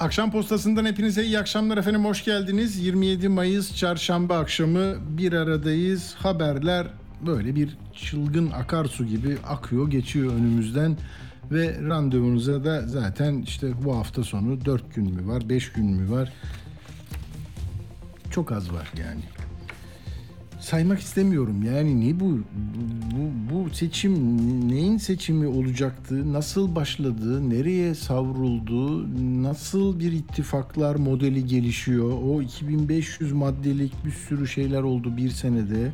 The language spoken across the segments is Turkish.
Akşam postasından hepinize iyi akşamlar efendim hoş geldiniz. 27 Mayıs çarşamba akşamı bir aradayız. Haberler böyle bir çılgın akarsu gibi akıyor geçiyor önümüzden. Ve randevunuza da zaten işte bu hafta sonu 4 gün mü var 5 gün mü var çok az var yani. Saymak istemiyorum. Yani ne bu? Bu, bu seçim neyin seçimi olacaktı? Nasıl başladı? Nereye savruldu? Nasıl bir ittifaklar modeli gelişiyor? O 2500 maddelik bir sürü şeyler oldu bir senede.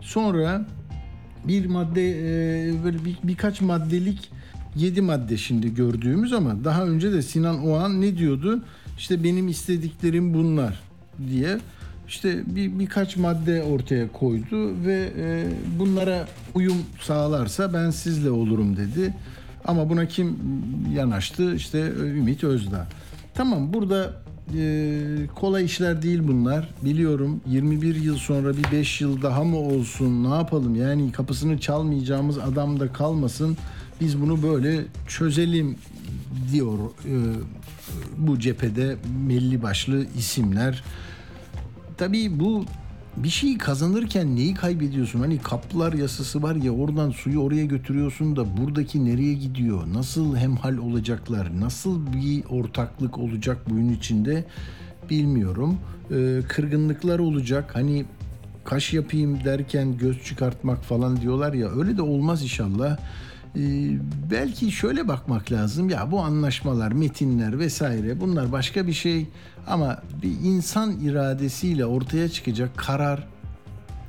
Sonra bir madde e, böyle bir, birkaç maddelik 7 madde şimdi gördüğümüz ama daha önce de Sinan Oğan ne diyordu? İşte benim istediklerim bunlar diye işte bir birkaç madde ortaya koydu ve e, bunlara uyum sağlarsa ben sizle olurum dedi. Ama buna kim yanaştı? İşte Ümit Özdağ. Tamam burada e, kolay işler değil bunlar. Biliyorum 21 yıl sonra bir 5 yıl daha mı olsun ne yapalım? Yani kapısını çalmayacağımız adam da kalmasın. Biz bunu böyle çözelim diyor e, bu cephede belli başlı isimler. Tabii bu bir şeyi kazanırken neyi kaybediyorsun? Hani kaplar yasası var ya oradan suyu oraya götürüyorsun da buradaki nereye gidiyor? Nasıl hemhal olacaklar? Nasıl bir ortaklık olacak bunun içinde? Bilmiyorum. Ee, kırgınlıklar olacak. Hani kaş yapayım derken göz çıkartmak falan diyorlar ya öyle de olmaz inşallah. Ee, belki şöyle bakmak lazım. Ya bu anlaşmalar, metinler vesaire bunlar başka bir şey. Ama bir insan iradesiyle ortaya çıkacak karar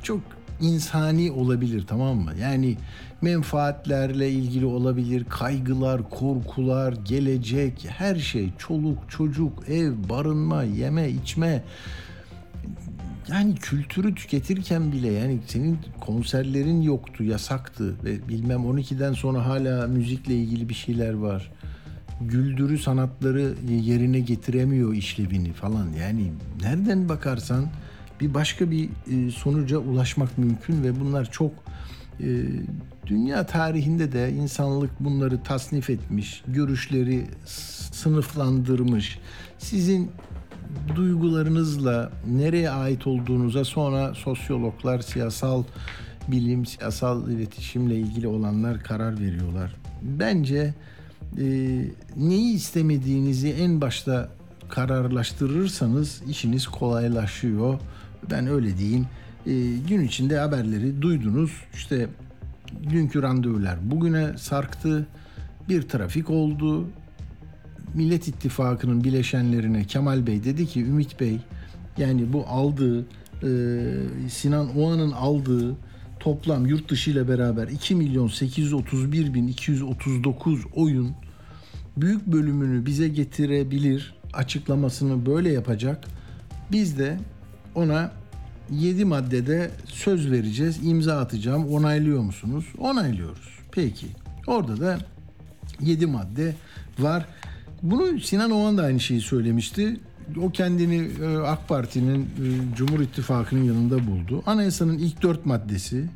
çok insani olabilir tamam mı? Yani menfaatlerle ilgili olabilir, kaygılar, korkular, gelecek, her şey, çoluk, çocuk, ev, barınma, yeme, içme yani kültürü tüketirken bile yani senin konserlerin yoktu, yasaktı ve bilmem 12'den sonra hala müzikle ilgili bir şeyler var. Güldürü sanatları yerine getiremiyor işlevini falan. Yani nereden bakarsan bir başka bir e, sonuca ulaşmak mümkün ve bunlar çok e, dünya tarihinde de insanlık bunları tasnif etmiş, görüşleri sınıflandırmış. Sizin duygularınızla nereye ait olduğunuza sonra sosyologlar, siyasal bilim, siyasal iletişimle ilgili olanlar karar veriyorlar. Bence e, neyi istemediğinizi en başta kararlaştırırsanız işiniz kolaylaşıyor. Ben öyle diyeyim. E, gün içinde haberleri duydunuz. İşte dünkü randevular bugüne sarktı. Bir trafik oldu. Millet İttifakı'nın bileşenlerine Kemal Bey dedi ki Ümit Bey yani bu aldığı e, Sinan Oğan'ın aldığı toplam yurt dışı ile beraber 2 milyon 831 bin 239 oyun büyük bölümünü bize getirebilir açıklamasını böyle yapacak. Biz de ona 7 maddede söz vereceğiz, imza atacağım. Onaylıyor musunuz? Onaylıyoruz. Peki. Orada da 7 madde var. Bunu Sinan Oğan da aynı şeyi söylemişti. O kendini e, AK Parti'nin e, Cumhur İttifakı'nın yanında buldu. Anayasanın ilk dört maddesi,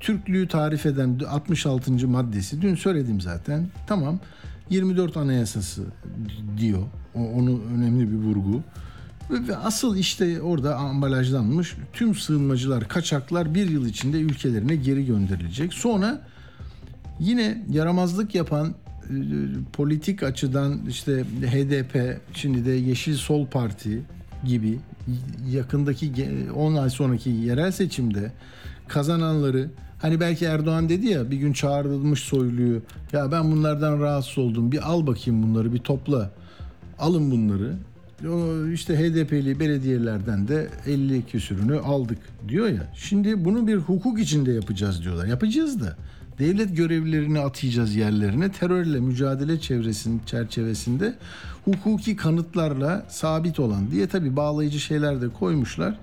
Türklüğü tarif eden 66. maddesi. Dün söyledim zaten. Tamam. 24 Anayasası diyor. O, onu önemli bir vurgu. Ve asıl işte orada ambalajlanmış tüm sığınmacılar, kaçaklar bir yıl içinde ülkelerine geri gönderilecek. Sonra yine yaramazlık yapan politik açıdan işte HDP, şimdi de Yeşil Sol Parti gibi yakındaki 10 ay sonraki yerel seçimde kazananları hani belki Erdoğan dedi ya bir gün çağrılmış soyluyu ya ben bunlardan rahatsız oldum bir al bakayım bunları bir topla alın bunları işte HDP'li belediyelerden de 50 küsürünü aldık diyor ya. Şimdi bunu bir hukuk içinde yapacağız diyorlar. Yapacağız da devlet görevlilerini atayacağız yerlerine. Terörle mücadele çevresinin çerçevesinde hukuki kanıtlarla sabit olan diye tabii bağlayıcı şeyler de koymuşlar.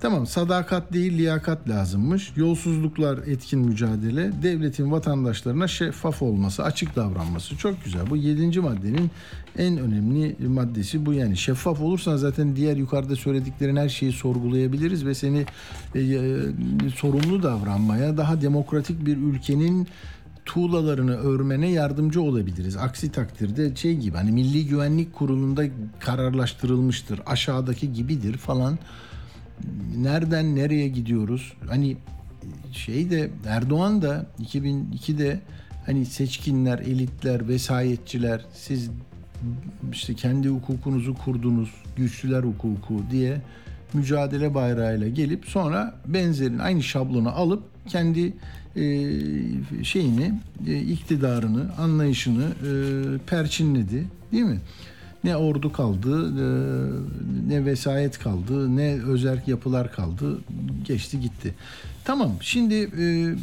Tamam sadakat değil liyakat lazımmış. Yolsuzluklar etkin mücadele. Devletin vatandaşlarına şeffaf olması, açık davranması. Çok güzel. Bu yedinci maddenin en önemli maddesi bu yani. Şeffaf olursan zaten diğer yukarıda söylediklerin her şeyi sorgulayabiliriz ve seni e, e, sorumlu davranmaya, daha demokratik bir ülkenin tuğlalarını örmene yardımcı olabiliriz. Aksi takdirde şey gibi hani Milli Güvenlik Kurulu'nda kararlaştırılmıştır. Aşağıdaki gibidir falan nereden nereye gidiyoruz? Hani şey de Erdoğan da 2002'de hani seçkinler, elitler, vesayetçiler siz işte kendi hukukunuzu kurdunuz, güçlüler hukuku diye mücadele bayrağıyla gelip sonra benzerin aynı şablonu alıp kendi e, şeyini, e, iktidarını, anlayışını e, perçinledi değil mi? Ne ordu kaldı, e, ne vesayet kaldı, ne özerk yapılar kaldı. Geçti gitti. Tamam şimdi e,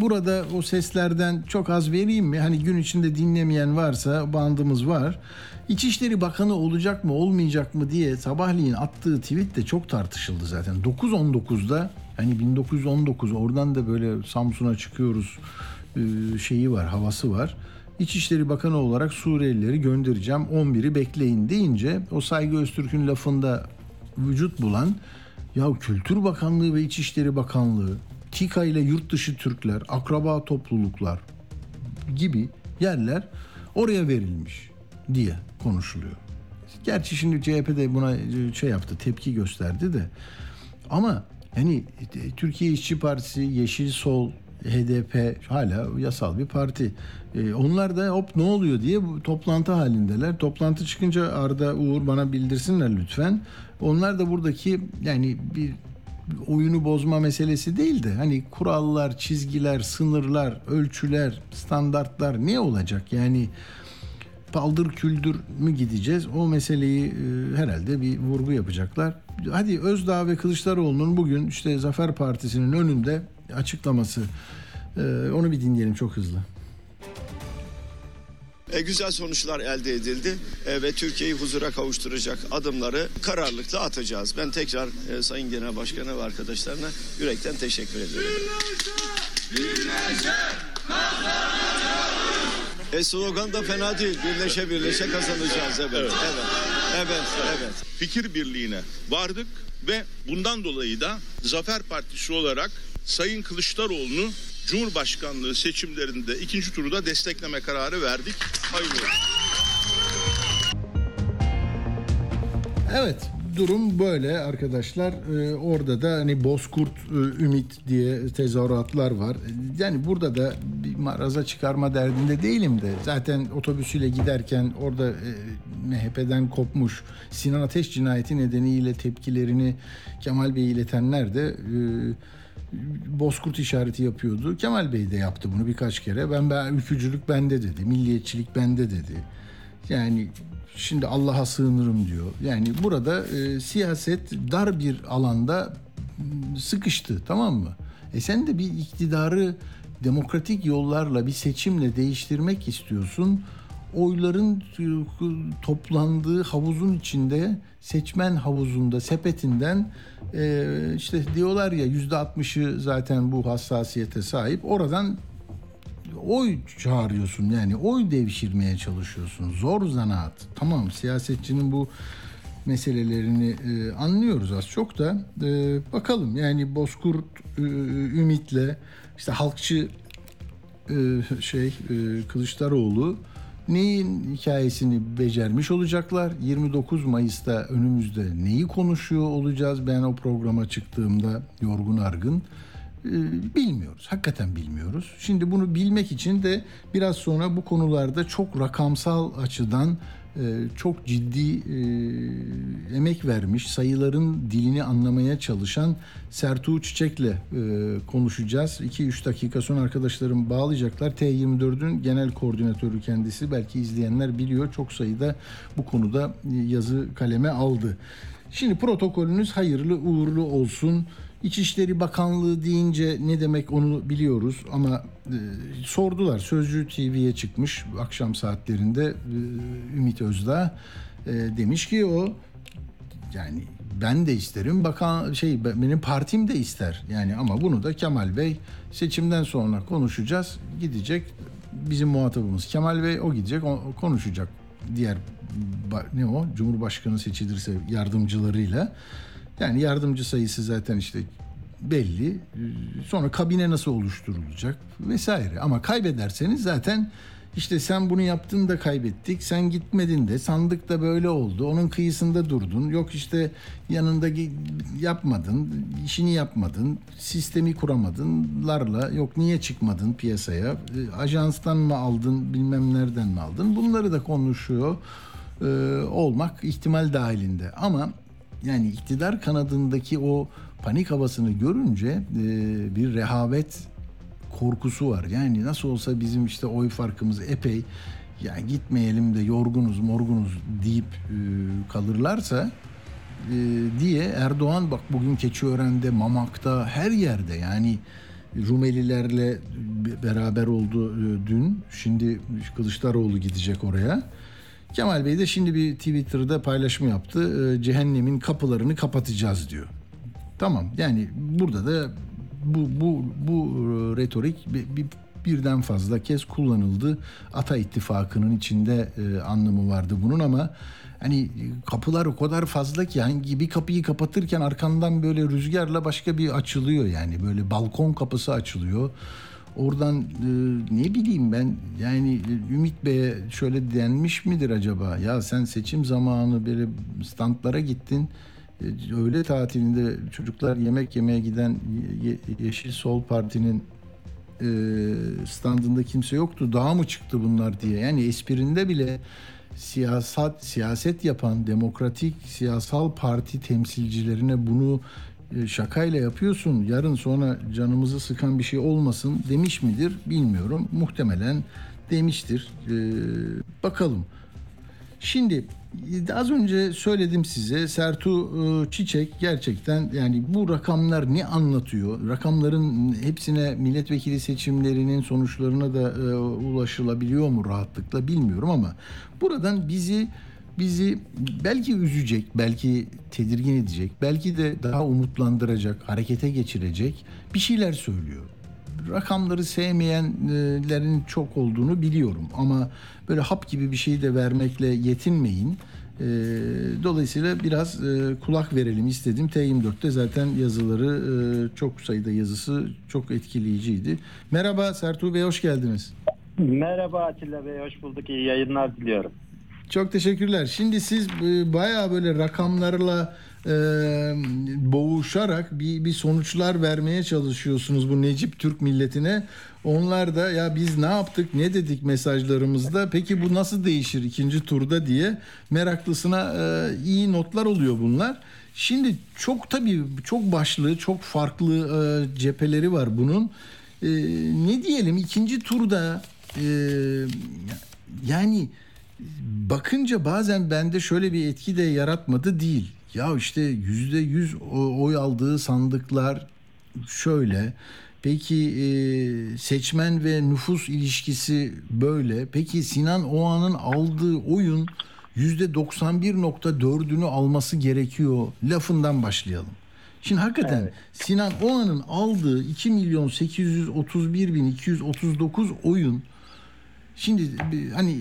burada o seslerden çok az vereyim mi? Hani gün içinde dinlemeyen varsa bandımız var. İçişleri Bakanı olacak mı olmayacak mı diye sabahleyin attığı tweet de çok tartışıldı zaten. 9.19'da hani 1919 oradan da böyle Samsun'a çıkıyoruz e, şeyi var havası var. İçişleri Bakanı olarak Suriyelileri göndereceğim 11'i bekleyin deyince o Saygı Öztürk'ün lafında vücut bulan ya Kültür Bakanlığı ve İçişleri Bakanlığı, TİKA ile yurt dışı Türkler, akraba topluluklar gibi yerler oraya verilmiş diye konuşuluyor. Gerçi şimdi CHP de buna şey yaptı, tepki gösterdi de. Ama yani Türkiye İşçi Partisi, Yeşil Sol, HDP hala yasal bir parti. Ee, onlar da hop ne oluyor diye toplantı halindeler. Toplantı çıkınca Arda Uğur bana bildirsinler lütfen. Onlar da buradaki yani bir oyunu bozma meselesi değil de hani kurallar, çizgiler, sınırlar, ölçüler, standartlar ne olacak? Yani paldır küldür mü gideceğiz? O meseleyi e, herhalde bir vurgu yapacaklar. Hadi Özdağ ve Kılıçdaroğlu'nun bugün işte Zafer Partisi'nin önünde açıklaması. E, onu bir dinleyelim çok hızlı. E, güzel sonuçlar elde edildi e, ve Türkiye'yi huzura kavuşturacak adımları kararlılıkla atacağız. Ben tekrar e, Sayın Genel Başkan'a ve arkadaşlarına yürekten teşekkür ediyorum. E slogan da fena değil. Birleşe birleşe kazanacağız. Evet. Evet. Evet. Evet. evet. fikir birliğine vardık ve bundan dolayı da Zafer Partisi olarak Sayın Kılıçdaroğlu'nu Cumhurbaşkanlığı seçimlerinde ikinci turda destekleme kararı verdik. Hayırlı olsun. Evet durum böyle arkadaşlar. Ee, orada da hani Bozkurt e, Ümit diye tezahüratlar var. Yani burada da bir maraza çıkarma derdinde değilim de. Zaten otobüsüyle giderken orada e, MHP'den kopmuş Sinan Ateş cinayeti nedeniyle tepkilerini Kemal Bey'e iletenler de e, Bozkurt işareti yapıyordu. Kemal Bey de yaptı bunu birkaç kere. Ben ben ülkücülük bende dedi. Milliyetçilik bende dedi. Yani şimdi Allah'a sığınırım diyor. Yani burada e, siyaset dar bir alanda sıkıştı tamam mı? E sen de bir iktidarı demokratik yollarla bir seçimle değiştirmek istiyorsun. Oyların e, toplandığı havuzun içinde seçmen havuzunda sepetinden e, işte diyorlar ya yüzde altmışı zaten bu hassasiyete sahip. Oradan oy çağırıyorsun yani oy devşirmeye çalışıyorsun. Zor zanaat. Tamam siyasetçinin bu meselelerini e, anlıyoruz az çok da e, bakalım yani Bozkurt e, Ümit'le işte halkçı e, şey e, Kılıçdaroğlu neyin hikayesini becermiş olacaklar? 29 Mayıs'ta önümüzde neyi konuşuyor olacağız? Ben o programa çıktığımda yorgun argın e, bilmiyoruz. Hakikaten bilmiyoruz. Şimdi bunu bilmek için de biraz sonra bu konularda çok rakamsal açıdan çok ciddi e, emek vermiş, sayıların dilini anlamaya çalışan Sertuğ Çiçek'le e, konuşacağız. 2-3 dakika sonra arkadaşlarım bağlayacaklar. T24'ün genel koordinatörü kendisi. Belki izleyenler biliyor. Çok sayıda bu konuda yazı kaleme aldı. Şimdi protokolünüz hayırlı uğurlu olsun. İçişleri Bakanlığı deyince ne demek onu biliyoruz ama e, sordular. Sözcü TV'ye çıkmış akşam saatlerinde e, Ümit Özdağ e, demiş ki o yani ben de isterim bakan şey benim partim de ister. Yani ama bunu da Kemal Bey seçimden sonra konuşacağız. Gidecek bizim muhatabımız Kemal Bey o gidecek o, konuşacak. Diğer ne o? Cumhurbaşkanı seçilirse yardımcılarıyla yani yardımcı sayısı zaten işte belli sonra kabine nasıl oluşturulacak vesaire ama kaybederseniz zaten işte sen bunu yaptın da kaybettik. Sen gitmedin de sandık da böyle oldu. Onun kıyısında durdun. Yok işte yanında yapmadın. işini yapmadın. Sistemi kuramadınlarla. Yok niye çıkmadın piyasaya? E, ajanstan mı aldın bilmem nereden mi aldın? Bunları da konuşuyor e, olmak ihtimal dahilinde. Ama yani iktidar kanadındaki o panik havasını görünce e, bir rehavet korkusu var. Yani nasıl olsa bizim işte oy farkımız epey ya gitmeyelim de yorgunuz morgunuz deyip e, kalırlarsa e, diye Erdoğan bak bugün Keçiören'de, Mamak'ta her yerde yani Rumelilerle beraber oldu e, dün. Şimdi Kılıçdaroğlu gidecek oraya. Kemal Bey de şimdi bir Twitter'da paylaşım yaptı. E, cehennemin kapılarını kapatacağız diyor. Tamam yani burada da bu bu bu e, retorik bir, bir birden fazla kez kullanıldı. Ata İttifakı'nın içinde e, anlamı vardı bunun ama hani kapılar o kadar fazla ki hangi bir kapıyı kapatırken arkandan böyle rüzgarla başka bir açılıyor yani böyle balkon kapısı açılıyor. Oradan e, ne bileyim ben yani Ümit Bey'e şöyle denmiş midir acaba? Ya sen seçim zamanı böyle standlara gittin e, öğle tatilinde çocuklar yemek yemeye giden Yeşil Sol Parti'nin e, standında kimse yoktu. Daha mı çıktı bunlar diye. Yani esprinde bile siyasat siyaset yapan demokratik siyasal parti temsilcilerine bunu e, şakayla yapıyorsun. Yarın sonra canımızı sıkan bir şey olmasın demiş midir bilmiyorum. Muhtemelen demiştir. bakalım. Şimdi Az önce söyledim size Sertu e, Çiçek gerçekten yani bu rakamlar ne anlatıyor? Rakamların hepsine milletvekili seçimlerinin sonuçlarına da e, ulaşılabiliyor mu rahatlıkla bilmiyorum ama buradan bizi bizi belki üzecek, belki tedirgin edecek, belki de daha umutlandıracak, harekete geçirecek bir şeyler söylüyor rakamları sevmeyenlerin çok olduğunu biliyorum ama böyle hap gibi bir şeyi de vermekle yetinmeyin. E, dolayısıyla biraz e, kulak verelim istedim. T24'te zaten yazıları e, çok sayıda yazısı çok etkileyiciydi. Merhaba Sertuğ Bey hoş geldiniz. Merhaba Atilla Bey hoş bulduk. İyi yayınlar diliyorum. Çok teşekkürler. Şimdi siz e, bayağı böyle rakamlarla e, boğuşarak bir, bir sonuçlar vermeye çalışıyorsunuz bu Necip Türk milletine. Onlar da ya biz ne yaptık ne dedik mesajlarımızda peki bu nasıl değişir ikinci turda diye meraklısına e, iyi notlar oluyor bunlar. Şimdi çok tabii çok başlı çok farklı e, cepheleri var bunun. E, ne diyelim ikinci turda e, yani bakınca bazen bende şöyle bir etki de yaratmadı değil. Ya işte yüzde yüz oy aldığı sandıklar şöyle. Peki e, seçmen ve nüfus ilişkisi böyle. Peki Sinan Oğan'ın aldığı oyun yüzde 91.4'ünü alması gerekiyor. Lafından başlayalım. Şimdi hakikaten evet. Sinan Oğan'ın aldığı 2 milyon 831 bin 239 oyun Şimdi hani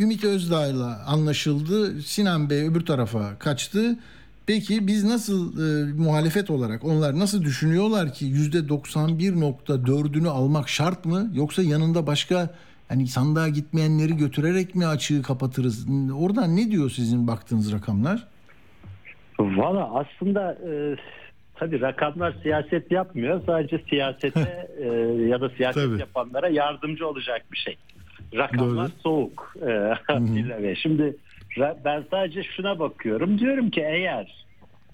Ümit Özdağ'la anlaşıldı. Sinan Bey öbür tarafa kaçtı. Peki biz nasıl e, muhalefet olarak onlar nasıl düşünüyorlar ki yüzde 91.4'ünü almak şart mı? Yoksa yanında başka hani sandığa gitmeyenleri götürerek mi açığı kapatırız? Oradan ne diyor sizin baktığınız rakamlar? Valla aslında e, tabii rakamlar siyaset yapmıyor. Sadece siyasete e, ya da siyaset tabii. yapanlara yardımcı olacak bir şey. Rakamlar Doğru. soğuk. E, Şimdi ben sadece şuna bakıyorum. Diyorum ki eğer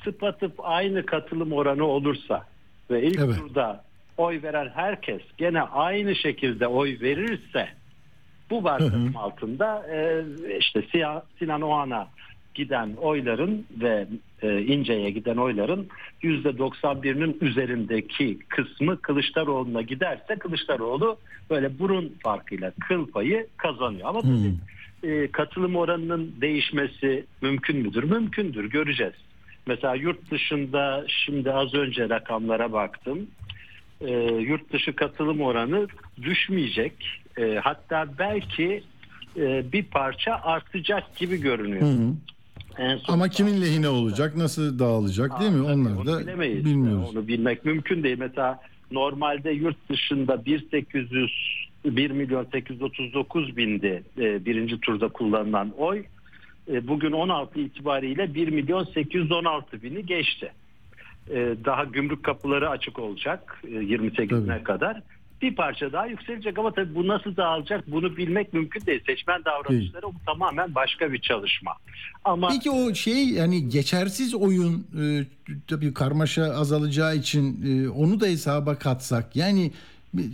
tıpatıp aynı katılım oranı olursa ve ilk evet. turda oy veren herkes gene aynı şekilde oy verirse bu varsayım altında e, işte Sinan Oğan'a giden oyların ve e, İnce'ye giden oyların %91'inin üzerindeki kısmı Kılıçdaroğlu'na giderse Kılıçdaroğlu böyle burun farkıyla kıl payı kazanıyor. Ama tabii e, katılım oranının değişmesi mümkün müdür? Mümkündür göreceğiz. Mesela yurt dışında şimdi az önce rakamlara baktım. E, yurt dışı katılım oranı düşmeyecek. E, hatta belki e, bir parça artacak gibi görünüyor. Hı hı. En son Ama kimin lehine olacak, nasıl dağılacak değil mi? Onlar da bilemeyiz. bilmiyoruz. Onu bilmek mümkün değil. Mesela normalde yurt dışında 1800 1 milyon 839 bindi e, birinci turda kullanılan oy. E, bugün 16 itibariyle 1 milyon 816 bini geçti. E, daha gümrük kapıları açık olacak e, 28'ine Tabii. kadar. Bir parça daha yükselecek ama tabii bu nasıl dağılacak bunu bilmek mümkün değil. Seçmen davranışları bu tamamen başka bir çalışma. Ama Peki o şey yani geçersiz oyun e, tabii karmaşa azalacağı için e, onu da hesaba katsak yani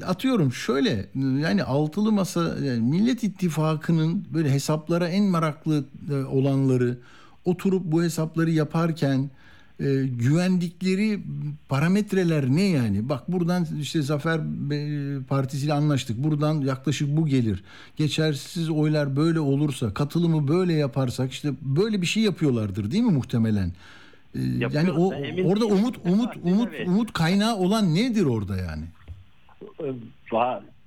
atıyorum şöyle yani altılı masa yani Millet İttifakı'nın böyle hesaplara en meraklı e, olanları oturup bu hesapları yaparken e, güvendikleri parametreler ne yani? Bak buradan işte Zafer e, Partisi'yle anlaştık. Buradan yaklaşık bu gelir. Geçersiz oylar böyle olursa, katılımı böyle yaparsak işte böyle bir şey yapıyorlardır değil mi muhtemelen? E, yani o orada umut umut umut umut kaynağı olan nedir orada yani?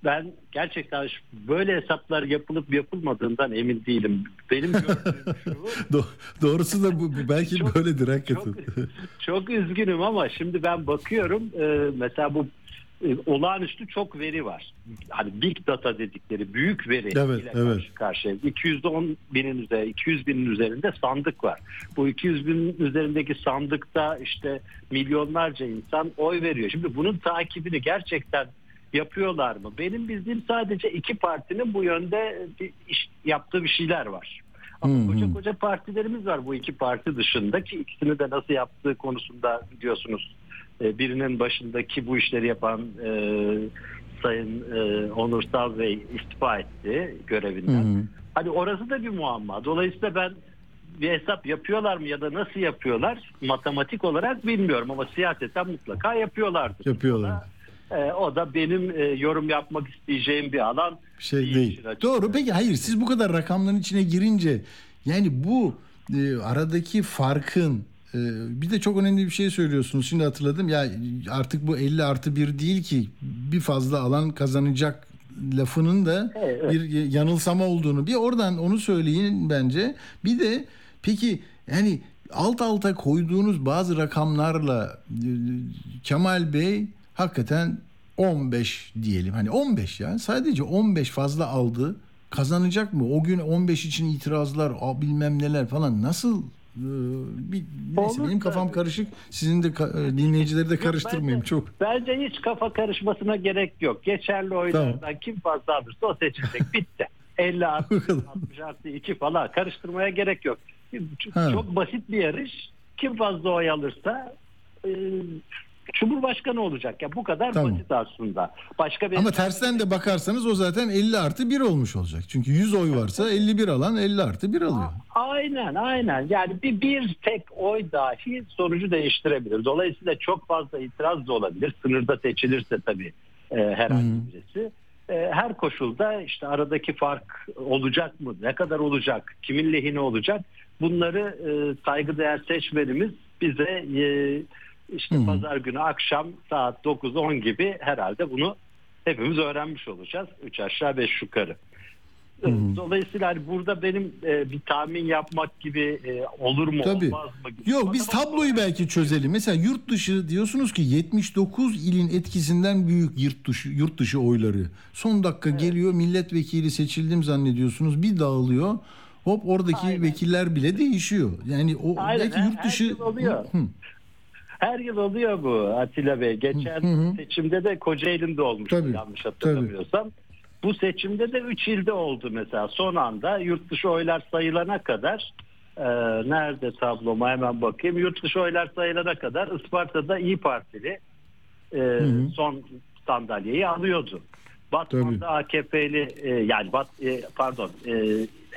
Ben gerçekten böyle hesaplar yapılıp yapılmadığından emin değilim. Benim gördüğüm şu, Do- doğrusu da bu, bu belki Çok- böyledir hakikaten. çok, çok üzgünüm ama şimdi ben bakıyorum e, mesela bu e, olağanüstü çok veri var. Hani big data dedikleri büyük veri Evet, ile evet. karşı karşıya. 210 binin üzerinde, 200 binin üzerinde sandık var. Bu 200 binin üzerindeki sandıkta işte milyonlarca insan oy veriyor. Şimdi bunun takibini gerçekten yapıyorlar mı? Benim bildiğim sadece iki partinin bu yönde bir iş, yaptığı bir şeyler var. Ama hı. koca koca partilerimiz var bu iki parti dışında ki ikisini de nasıl yaptığı konusunda biliyorsunuz e, birinin başındaki bu işleri yapan e, Sayın e, Onursal Bey istifa etti görevinden. Hı hı. Hani orası da bir muamma. Dolayısıyla ben bir hesap yapıyorlar mı ya da nasıl yapıyorlar matematik olarak bilmiyorum ama siyaseten mutlaka yapıyorlardır. Yapıyorlar. E, o da benim e, yorum yapmak isteyeceğim bir alan Bir şey değil değil. Doğru. Peki hayır siz bu kadar rakamların içine girince yani bu e, aradaki farkın e, bir de çok önemli bir şey söylüyorsunuz. Şimdi hatırladım ya artık bu 50 artı 1 değil ki bir fazla alan kazanacak lafının da Evet. bir yanılsama olduğunu bir oradan onu söyleyin bence. Bir de peki yani alt alta koyduğunuz bazı rakamlarla e, Kemal Bey hakikaten 15 diyelim. Hani 15 ya. Sadece 15 fazla aldı. Kazanacak mı? O gün 15 için itirazlar, a, bilmem neler falan nasıl e, bir, neyse Olur benim kafam tabii. karışık. Sizin de e, dinleyicileri de karıştırmayayım bence- çok. Bence hiç kafa karışmasına gerek yok. Geçerli oylardan kim fazla alırsa o seçilecek. Bitti. 50 artı Bu kadar. 60 artı 2 falan karıştırmaya gerek yok. Çok, Ha. çok basit bir yarış. Kim fazla oy alırsa e, Cumhurbaşkanı olacak ya bu kadar Tamam. basit aslında. Başka bir Ama tersten de bakarsanız o zaten 50 artı 1 olmuş olacak. Çünkü 100 oy varsa 51 alan 50 artı 1 alıyor. Aynen aynen yani bir, bir tek oy dahi sonucu değiştirebilir. Dolayısıyla çok fazla itiraz da olabilir. Sınırda seçilirse tabii e, herhangi birisi. E, her koşulda işte aradaki fark olacak mı? Ne kadar olacak? Kimin lehine olacak? Bunları e, saygıdeğer seçmenimiz bize e, işte hı. pazar günü akşam saat 9-10 gibi herhalde bunu hepimiz öğrenmiş olacağız. 3 aşağı 5 yukarı. Dolayısıyla hani burada benim e, bir tahmin yapmak gibi e, olur mu Tabii. olmaz mı? gibi. Yok biz tabloyu belki çözelim. Mesela yurt dışı diyorsunuz ki 79 ilin etkisinden büyük yurt dışı yurt dışı oyları. Son dakika geliyor milletvekili seçildim zannediyorsunuz. Bir dağılıyor. Hop oradaki Aynen. vekiller bile değişiyor. Yani o Aynen, belki her- yurt dışı her yıl oluyor. Hı, Her yıl oluyor bu Atilla Bey. Geçen Hı hı. seçimde de Kocaeli'nde olmuştu Tabii, yanlış hatırlamıyorsam. Bu seçimde de 3 ilde oldu mesela. Son anda yurt dışı oylar sayılana kadar e, nerede tabloma hemen bakayım. Yurt dışı oylar sayılana kadar Isparta'da İyi Partili e, hı. son sandalyeyi alıyordu. Batman'da AKP'li e, yani Bat, e, pardon e,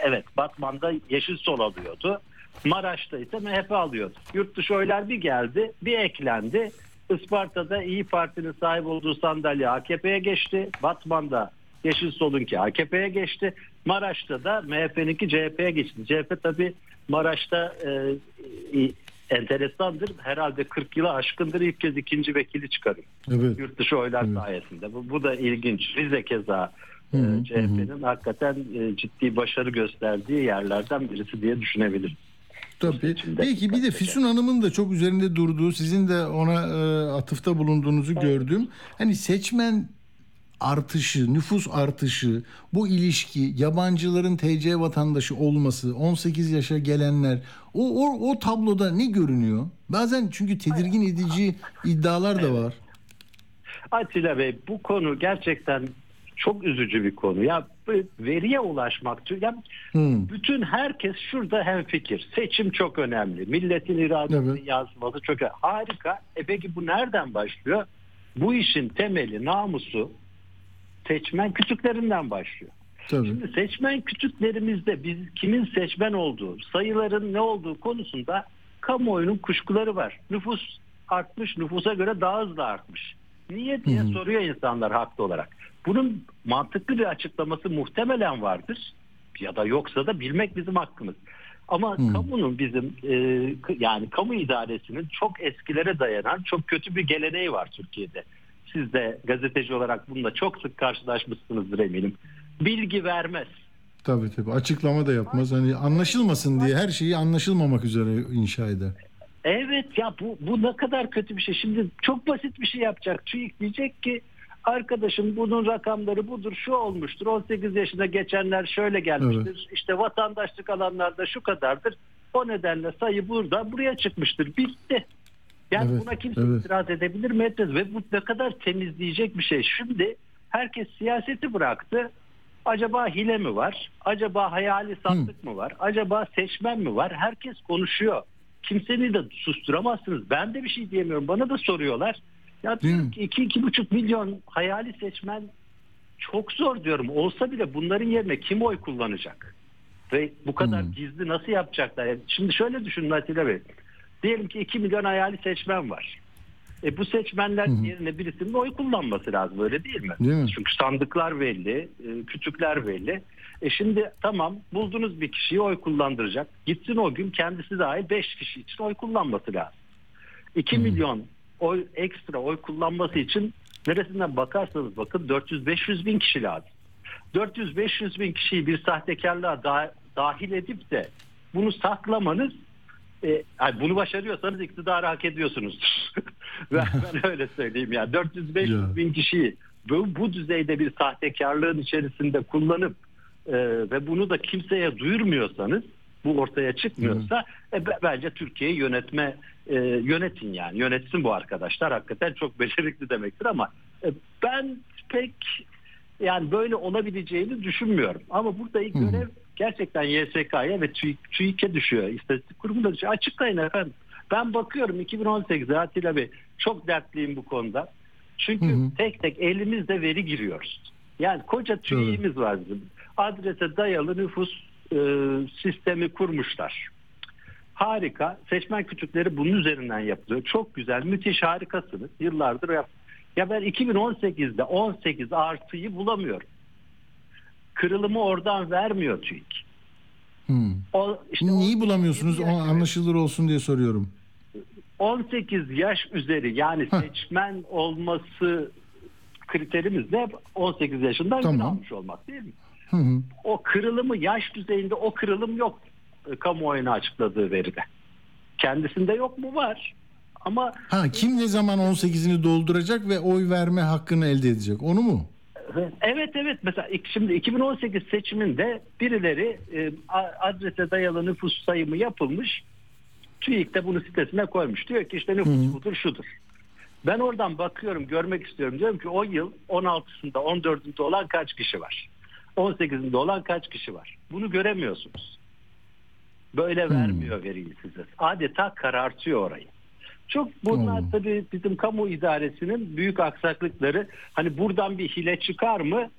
evet Batman'da Yeşil Sol alıyordu. Maraş'ta ise MHP alıyordu. Yurt dışı oylar bir geldi, bir eklendi. Isparta'da İyi Parti'nin sahip olduğu sandalye AKP'ye geçti. Batman'da Yeşil Sol'unki AKP'ye geçti. Maraş'ta da MHP'ninki CHP'ye geçti. CHP tabii Maraş'ta e, enteresandır. Herhalde 40 yıla aşkındır ilk kez ikinci vekili çıkarıyor. Evet. Yurt dışı oylar Evet. sayesinde. Bu, bu da ilginç. Rize keza e, CHP'nin hakikaten e, ciddi başarı gösterdiği yerlerden birisi diye düşünebilirim. Tabii. seçimde. Belki bir de Füsun Hanım'ın da çok üzerinde durduğu, sizin de ona e, atıfta bulunduğunuzu gördüm. Hani seçmen artışı, nüfus artışı, bu ilişki, yabancıların TC vatandaşı olması, 18 yaşa gelenler, o, o, o tabloda ne görünüyor? Bazen çünkü tedirgin edici iddialar da var. Atilla Bey bu konu gerçekten çok üzücü bir konu. Ya veriye ulaşmak ya Hmm. bütün herkes şurada hemfikir. Seçim çok önemli. Milletin iradesini Evet. yazması çok önemli. Harika. E peki bu nereden başlıyor? Bu işin temeli, namusu seçmen kütüklerinden başlıyor. Tabii. Şimdi seçmen kütüklerimizde biz kimin seçmen olduğu, sayıların ne olduğu konusunda kamuoyunun kuşkuları var. Nüfus artmış, nüfusa göre daha hızlı artmış. Niye diye soruyor insanlar haklı olarak. Bunun mantıklı bir açıklaması muhtemelen vardır. Ya da yoksa da bilmek bizim hakkımız. Ama kamunun bizim e, yani kamu idaresinin çok eskilere dayanan çok kötü bir geleneği var Türkiye'de. Siz de gazeteci olarak bununla çok sık karşılaşmışsınızdır eminim. Bilgi vermez. Tabii tabii. Açıklama da yapmaz. Hani anlaşılmasın diye her şeyi anlaşılmamak üzere inşa eder. Evet ya bu, bu ne kadar kötü bir şey. Şimdi çok basit bir şey yapacak. TÜİK diyecek ki arkadaşım bunun rakamları budur şu olmuştur. 18 yaşına geçenler şöyle gelmiştir. İşte vatandaşlık alanlarda şu kadardır. O nedenle sayı burada buraya çıkmıştır. Bitti. Yani Evet, buna kimse evet. itiraz edebilir mi etmez. Ve bu ne kadar temizleyecek bir şey. Şimdi herkes siyaseti bıraktı. Acaba hile mi var? Acaba hayali sandık mı var? Acaba seçmen mi var? Herkes konuşuyor. Kimseni de susturamazsınız. Ben de bir şey diyemiyorum. Bana da soruyorlar. Ya diyorum ki iki, iki buçuk milyon hayali seçmen çok zor diyorum. Olsa bile bunların yerine kim oy kullanacak? Ve bu kadar Hmm. gizli nasıl yapacaklar? Yani Şimdi şöyle düşünün Atilla Bey. Diyelim ki 2 milyon hayali seçmen var. E bu seçmenler yerine birisinin oy kullanması lazım öyle değil mi? Değil mi? Çünkü sandıklar belli, e, kütükler belli. E şimdi tamam buldunuz bir kişiyi oy kullandıracak. Gitsin o gün kendisi dahil 5 kişi için oy kullanması lazım. 2 milyon oy ekstra oy kullanması için neresinden bakarsanız bakın 400-500 bin kişi lazım. 400-500 bin kişiyi bir sahtekarlığa da- dahil edip de bunu saklamanız e, yani bunu başarıyorsanız iktidarı hak ediyorsunuz. ben, ben öyle söyleyeyim ya. 400-500 Ya. bin kişiyi bu, bu düzeyde bir sahtekarlığın içerisinde kullanıp e, ve bunu da kimseye duyurmuyorsanız bu ortaya çıkmıyorsa e, be- bence Türkiye'yi yönetme e, yönetin yani. Yönetsin bu arkadaşlar. Hakikaten çok becerikli demektir ama e, ben pek yani böyle olabileceğini düşünmüyorum. Ama burada ilk görev gerçekten YSK'ya ve TÜİK, TÜİK'e düşüyor. İstatistik kurumuna düşüyor. Açıklayın efendim. Ben bakıyorum 2018'de Atilla Bey. Çok dertliyim bu konuda. Çünkü Hı hı. tek tek elimizde veri giriyoruz. Yani koca TÜİK'imiz var bizim adrese dayalı nüfus e, sistemi kurmuşlar. Harika. Seçmen kütükleri bunun üzerinden yapılıyor. Çok güzel, müthiş, harikasınız. Yıllardır yap. Ya ben 2018'de 18 artıyı bulamıyorum. Kırılımı oradan vermiyor TÜİK. Hmm. O, işte Neyi 18 bulamıyorsunuz? O anlaşılır olsun diye soruyorum. 18 yaş üzeri yani Heh. seçmen olması kriterimiz de 18 yaşından Tamam. almış olmak değil mi? Hı hı. o kırılımı yaş düzeyinde o kırılım yok e, kamuoyuna açıkladığı veride. Kendisinde yok mu? Var. Ama Ha kim ne zaman 18'ini dolduracak ve oy verme hakkını elde edecek? Onu mu? evet evet mesela şimdi 2018 seçiminde birileri e, adrese dayalı nüfus sayımı yapılmış. TÜİK de bunu sitesine koymuş. Diyor ki işte nüfus budur şudur. Ben oradan bakıyorum görmek istiyorum. Diyorum ki o yıl 16'sında 14'ünde olan kaç kişi var? 18'inde olan kaç kişi var? Bunu göremiyorsunuz. Böyle vermiyor veriyi size. Adeta karartıyor orayı. Çok bunlar Hmm. tabii bizim kamu idaresinin büyük aksaklıkları. Hani buradan bir hile çıkar mı?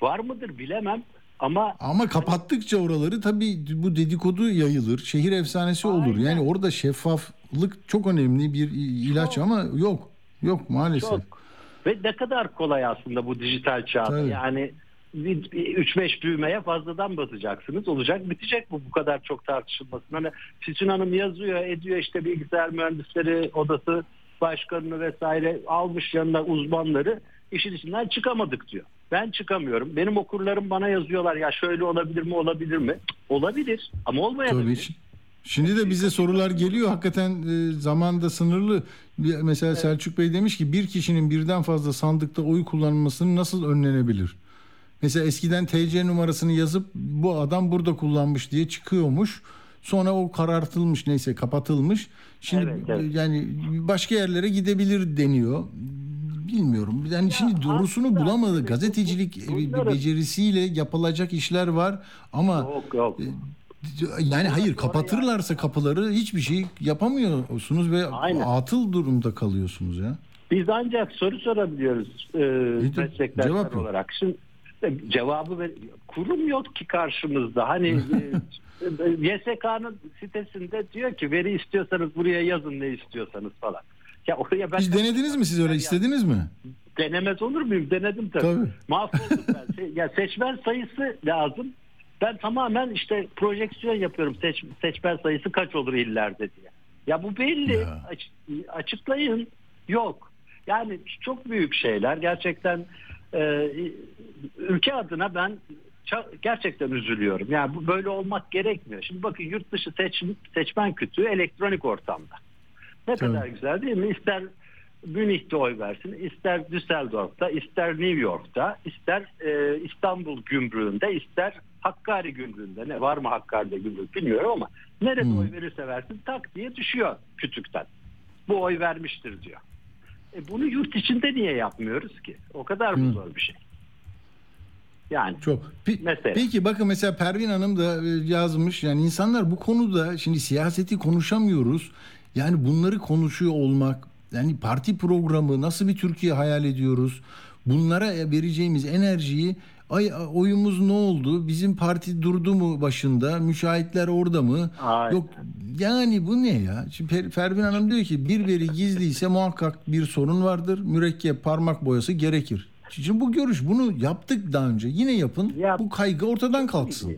Var mıdır bilemem. Ama Ama kapattıkça oraları tabii bu dedikodu yayılır. Şehir efsanesi olur. Aynen. Yani orada şeffaflık çok önemli bir ilaç ama yok. Yok maalesef. çok ve ne kadar kolay aslında bu dijital çağda. Tabii. Yani 3-5 düğmeye fazladan basacaksınız. Olacak bitecek bu bu kadar çok tartışılmasın. Hani Füsun Hanım yazıyor ediyor işte bilgisayar mühendisleri odası başkanını vesaire almış yanına uzmanları işin içinden çıkamadık diyor. Ben çıkamıyorum. Benim okurlarım bana yazıyorlar ya şöyle olabilir mi olabilir mi? Olabilir ama olmayabilir. Tabii. Şimdi de bize sorular geliyor. Hakikaten e, zaman da sınırlı. Mesela Selçuk Bey demiş ki bir kişinin birden fazla sandıkta oy kullanmasının nasıl önlenebilir? Mesela eskiden TC numarasını yazıp bu adam burada kullanmış diye çıkıyormuş. Sonra o karartılmış neyse kapatılmış. Şimdi Evet, evet. yani başka yerlere gidebilir deniyor. Bilmiyorum. Yani şimdi doğrusunu bulamadı. bu- Gazetecilik bu- e, bunların- becerisiyle yapılacak işler var ama Yok yok. yani hayır kapatırlarsa kapıları hiçbir şey yapamıyorsunuz ve Aynen. atıl durumda kalıyorsunuz ya. Biz ancak soru sorabiliyoruz e, de meslektaşlar olarak. Şimdi e, cevabı ver, kurum yok ki karşımızda. Hani e, YSK'nın sitesinde diyor ki veri istiyorsanız buraya yazın ne istiyorsanız falan. Ya oraya ben Hiç denediniz mi siz öyle istediniz mi? denemez olur muyum? Denedim tabii. Tabii. Mahvoldum ben. Ya seçmen sayısı lazım. Ben tamamen işte projeksiyon yapıyorum. Seç, seçmen sayısı kaç olur illerde diye. Ya bu belli. Ya. Aç- açıklayın. Yok. Yani çok büyük şeyler. Gerçekten e, ülke adına ben gerçekten üzülüyorum. Yani bu böyle olmak gerekmiyor. Şimdi bakın yurt dışı seç, seçmen kütüğü elektronik ortamda. Ne Tabii. kadar güzel değil mi? İster Münih'te oy versin, ister Düsseldorf'ta, ister New York'ta, ister e, İstanbul gümrüğünde, ister Hakkari gümrüğünde. Ne var mı Hakkari'de gümrük bilmiyorum ama nerede Hmm. oy verirse versin tak diye düşüyor kütükten. Bu oy vermiştir diyor. E bunu yurt içinde niye yapmıyoruz ki? O kadar mı zor bir şey? Yani Çok. Pe- Mesela. Peki bakın mesela Pervin Hanım da e, yazmış. Yani insanlar bu konuda şimdi siyaseti konuşamıyoruz. Yani bunları konuşuyor olmak, yani parti programı nasıl bir Türkiye hayal ediyoruz? Bunlara vereceğimiz enerjiyi ay oyumuz ne oldu? Bizim parti durdu mu başında? Müşahitler orada mı? Aynen. Yok yani bu ne ya? Şimdi Per- Pervin Hanım diyor ki bir veri gizliyse muhakkak bir sorun vardır. Mürekkep parmak boyası gerekir. Şimdi bu görüş bunu yaptık daha önce. Yine yapın. Ya- bu kaygı ortadan kalksın.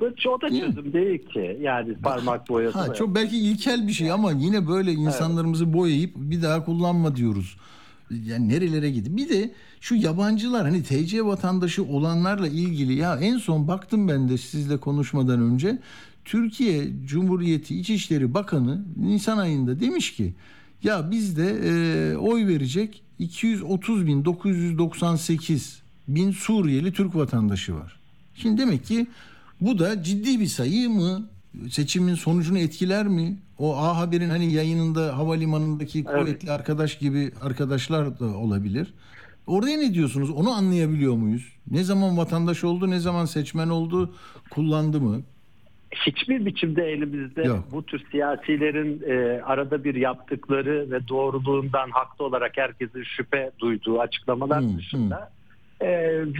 bu o da çözüm değil ki. Yani parmak boyası. Ha, çok belki ilkel bir şey ama yine böyle insanlarımızı boyayıp bir daha kullanma diyoruz. Yani nerelere gitti? Bir de şu yabancılar hani TC vatandaşı olanlarla ilgili ya en son baktım ben de sizle konuşmadan önce Türkiye Cumhuriyeti İçişleri Bakanı Nisan ayında demiş ki ya bizde e, oy verecek 230 bin 998 bin Suriyeli Türk vatandaşı var. Şimdi demek ki bu da ciddi bir sayı mı? Seçimin sonucunu etkiler mi? O A Haber'in hani yayınında havalimanındaki kuvvetli arkadaş gibi arkadaşlar da olabilir. Oraya ne diyorsunuz? Onu anlayabiliyor muyuz? Ne zaman vatandaş oldu, ne zaman seçmen oldu, kullandı mı? hiçbir biçimde elimizde Yok. bu tür siyasilerin e, arada bir yaptıkları ve doğruluğundan haklı olarak herkesin şüphe duyduğu açıklamalar Hmm, dışında e,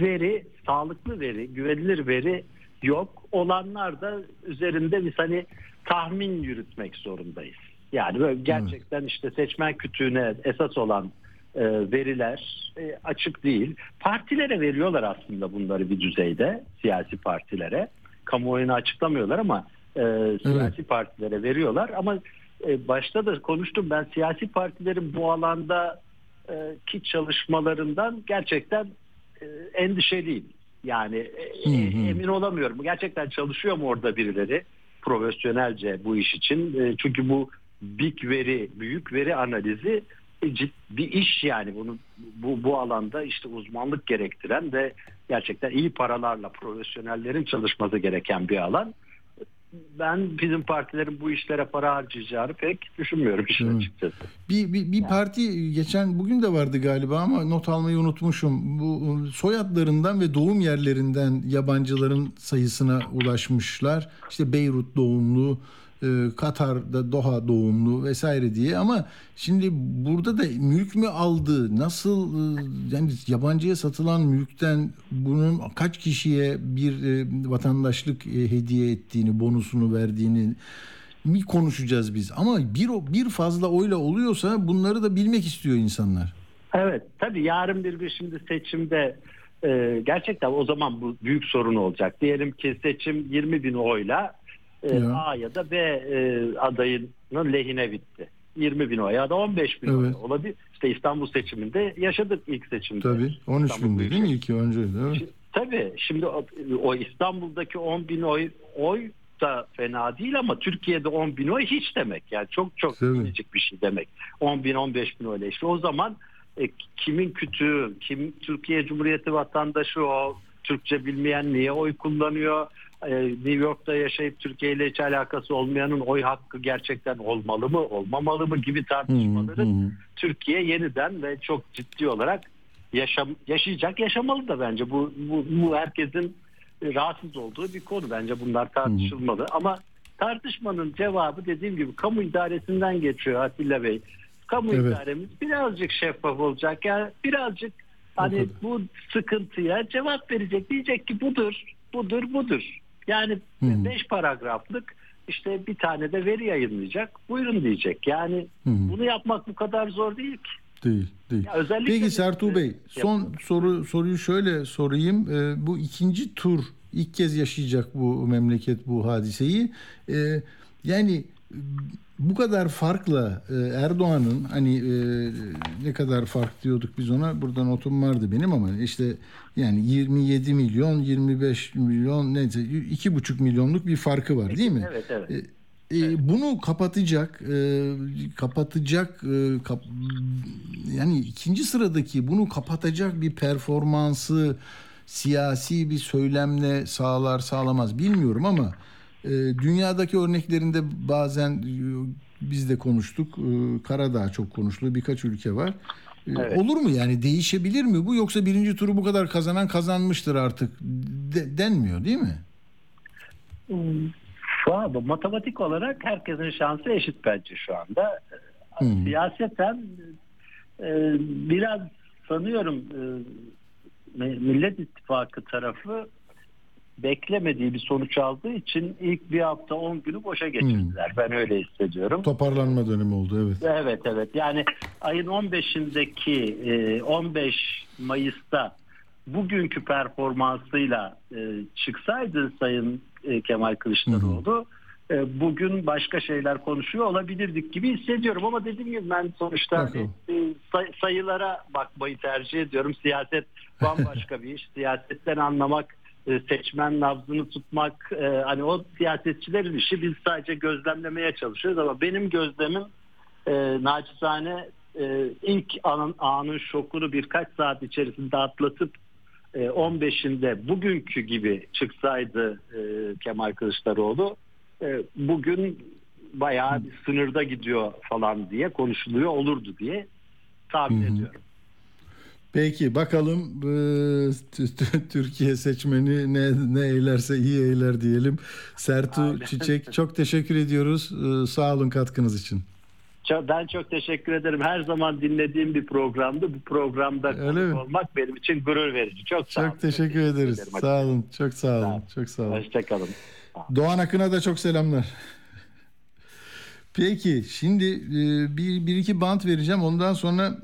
veri, sağlıklı veri, güvenilir veri yok. Olanlar da üzerinde biz hani tahmin yürütmek zorundayız. Yani böyle gerçekten işte seçmen kütüğüne esas olan e, veriler e, açık değil. Partilere veriyorlar aslında bunları bir düzeyde siyasi partilere. Kamuoyuna açıklamıyorlar ama e, siyasi partilere veriyorlar. Ama e, başta da konuştum ben siyasi partilerin bu alandaki ki çalışmalarından gerçekten e, endişeliyim. Yani e, Hı hı. emin olamıyorum. Gerçekten çalışıyor mu orada birileri profesyonelce bu iş için? E, çünkü bu big veri, büyük veri analizi e, cid- bir iş yani bunu bu bu alanda işte uzmanlık gerektiren ve gerçekten iyi paralarla profesyonellerin çalışması gereken bir alan. Ben bizim partilerin bu işlere para harcayacağını pek düşünmüyorum işin Hı. açıkçası. Bir, bir, bir parti geçen bugün de vardı galiba ama not almayı unutmuşum. Bu soyadlarından ve doğum yerlerinden yabancıların sayısına ulaşmışlar. İşte Beyrut doğumlu e, Katar'da Doha doğumlu vesaire diye ama şimdi burada da mülk mü aldı nasıl e, yani yabancıya satılan mülkten bunun kaç kişiye bir e, vatandaşlık hediye ettiğini bonusunu verdiğini mi konuşacağız biz ama bir bir fazla oyla oluyorsa bunları da bilmek istiyor insanlar. Evet tabii yarın bir gün şimdi seçimde gerçekten o zaman bu büyük sorun olacak. Diyelim ki seçim 20 bin oyla e, Ya. A ya da B e, adayının lehine bitti. 20 bin oy ya da 15 bin Evet. oy olabilir. İşte İstanbul seçiminde yaşadık ilk seçimde. Tabii 13 İstanbul binde değil mi ilk önce? Evet. Şi- Tabii şimdi o, o İstanbul'daki 10 bin oy, oy da fena değil ama Türkiye'de 10 bin oy hiç demek. Yani çok çok minicik bir şey demek. 10 bin 15 bin oyla işte o zaman e, kimin kütüğü, kim Türkiye Cumhuriyeti vatandaşı o, Türkçe bilmeyen niye oy kullanıyor? E, New York'ta yaşayıp Türkiye ile hiç alakası olmayanın oy hakkı gerçekten olmalı mı, olmamalı mı gibi tartışmaları. Türkiye yeniden ve çok ciddi olarak yaşam yaşayacak yaşamalı da bence. Bu bu, bu herkesin rahatsız olduğu bir konu. Bence bunlar tartışılmalı. Ama tartışmanın cevabı dediğim gibi kamu idaresinden geçiyor Atilla Bey. Kamu Evet. idaremiz birazcık şeffaf olacak. Yani birazcık hani bu sıkıntıya cevap verecek diyecek ki budur budur budur yani Hı hı. beş paragraflık işte bir tane de veri yayınlayacak buyurun diyecek yani Hı hı. bunu yapmak bu kadar zor değil ki. Değil, değil. Ya özellikle Peki Sertuğ Bey, son yapalım. soru soruyu şöyle sorayım. Ee, bu ikinci tur ilk kez yaşayacak bu memleket bu hadiseyi. Ee, yani bu kadar farkla e, Erdoğan'ın hani e, ne kadar fark diyorduk biz ona burada notum vardı benim ama işte yani 27 milyon 25 milyon neyse 2,5 milyonluk bir farkı var değil mi? Evet evet. E, bunu kapatacak, e, kapatacak, kap- yani ikinci sıradaki bunu kapatacak bir performansı siyasi bir söylemle sağlar sağlamaz bilmiyorum ama dünyadaki örneklerinde bazen e, biz de konuştuk. E, Karadağ çok konuşuluyor. Birkaç ülke var. E, Evet. Olur mu yani değişebilir mi bu yoksa birinci turu bu kadar kazanan kazanmıştır artık de- denmiyor değil mi? Şu anda matematik olarak herkesin şansı eşit bence şu anda. Hı. Siyaseten e, biraz sanıyorum e, Millet İttifakı tarafı beklemediği bir sonuç aldığı için ilk bir hafta 10 günü boşa geçirdiler. Ben öyle hissediyorum. Toparlanma dönemi oldu evet. Evet evet yani ayın 15'indeki e, 15 Mayıs'ta bugünkü performansıyla e, çıksaydı Sayın e, Kemal Kılıçdaroğlu e, bugün başka şeyler konuşuyor olabilirdik gibi hissediyorum ama dediğim gibi ben sonuçta e, sayılara bakmayı tercih ediyorum. Siyaset bambaşka bir iş. Siyasetten anlamak e, seçmen nabzını tutmak e, hani o siyasetçilerin işi biz sadece gözlemlemeye çalışıyoruz ama benim gözlemim e, naçizane e, ilk anın, anın şokunu birkaç saat içerisinde atlatıp e, 15'inde bugünkü gibi çıksaydı e, Kemal Kılıçdaroğlu e, bugün bayağı bir sınırda gidiyor falan diye konuşuluyor olurdu diye tahmin ediyorum. Peki bakalım e, Türkiye seçmeni ne ne eylerse iyi eyler diyelim. Sertu Aynen. Çiçek çok teşekkür ediyoruz. E, Sağ olun katkınız için. Ben çok teşekkür ederim. Her zaman dinlediğim bir programdı. Bu programda Öyle olmak benim için gurur verici. Çok sağ. Çok teşekkür ederiz. ederim. Sağ olun. Çok sağ Sağ olun. olun. Çok sağ olun. Hoşçakalın. Doğan Akın'a da çok selamlar. Peki şimdi e, bir, bir iki bant vereceğim. Ondan sonra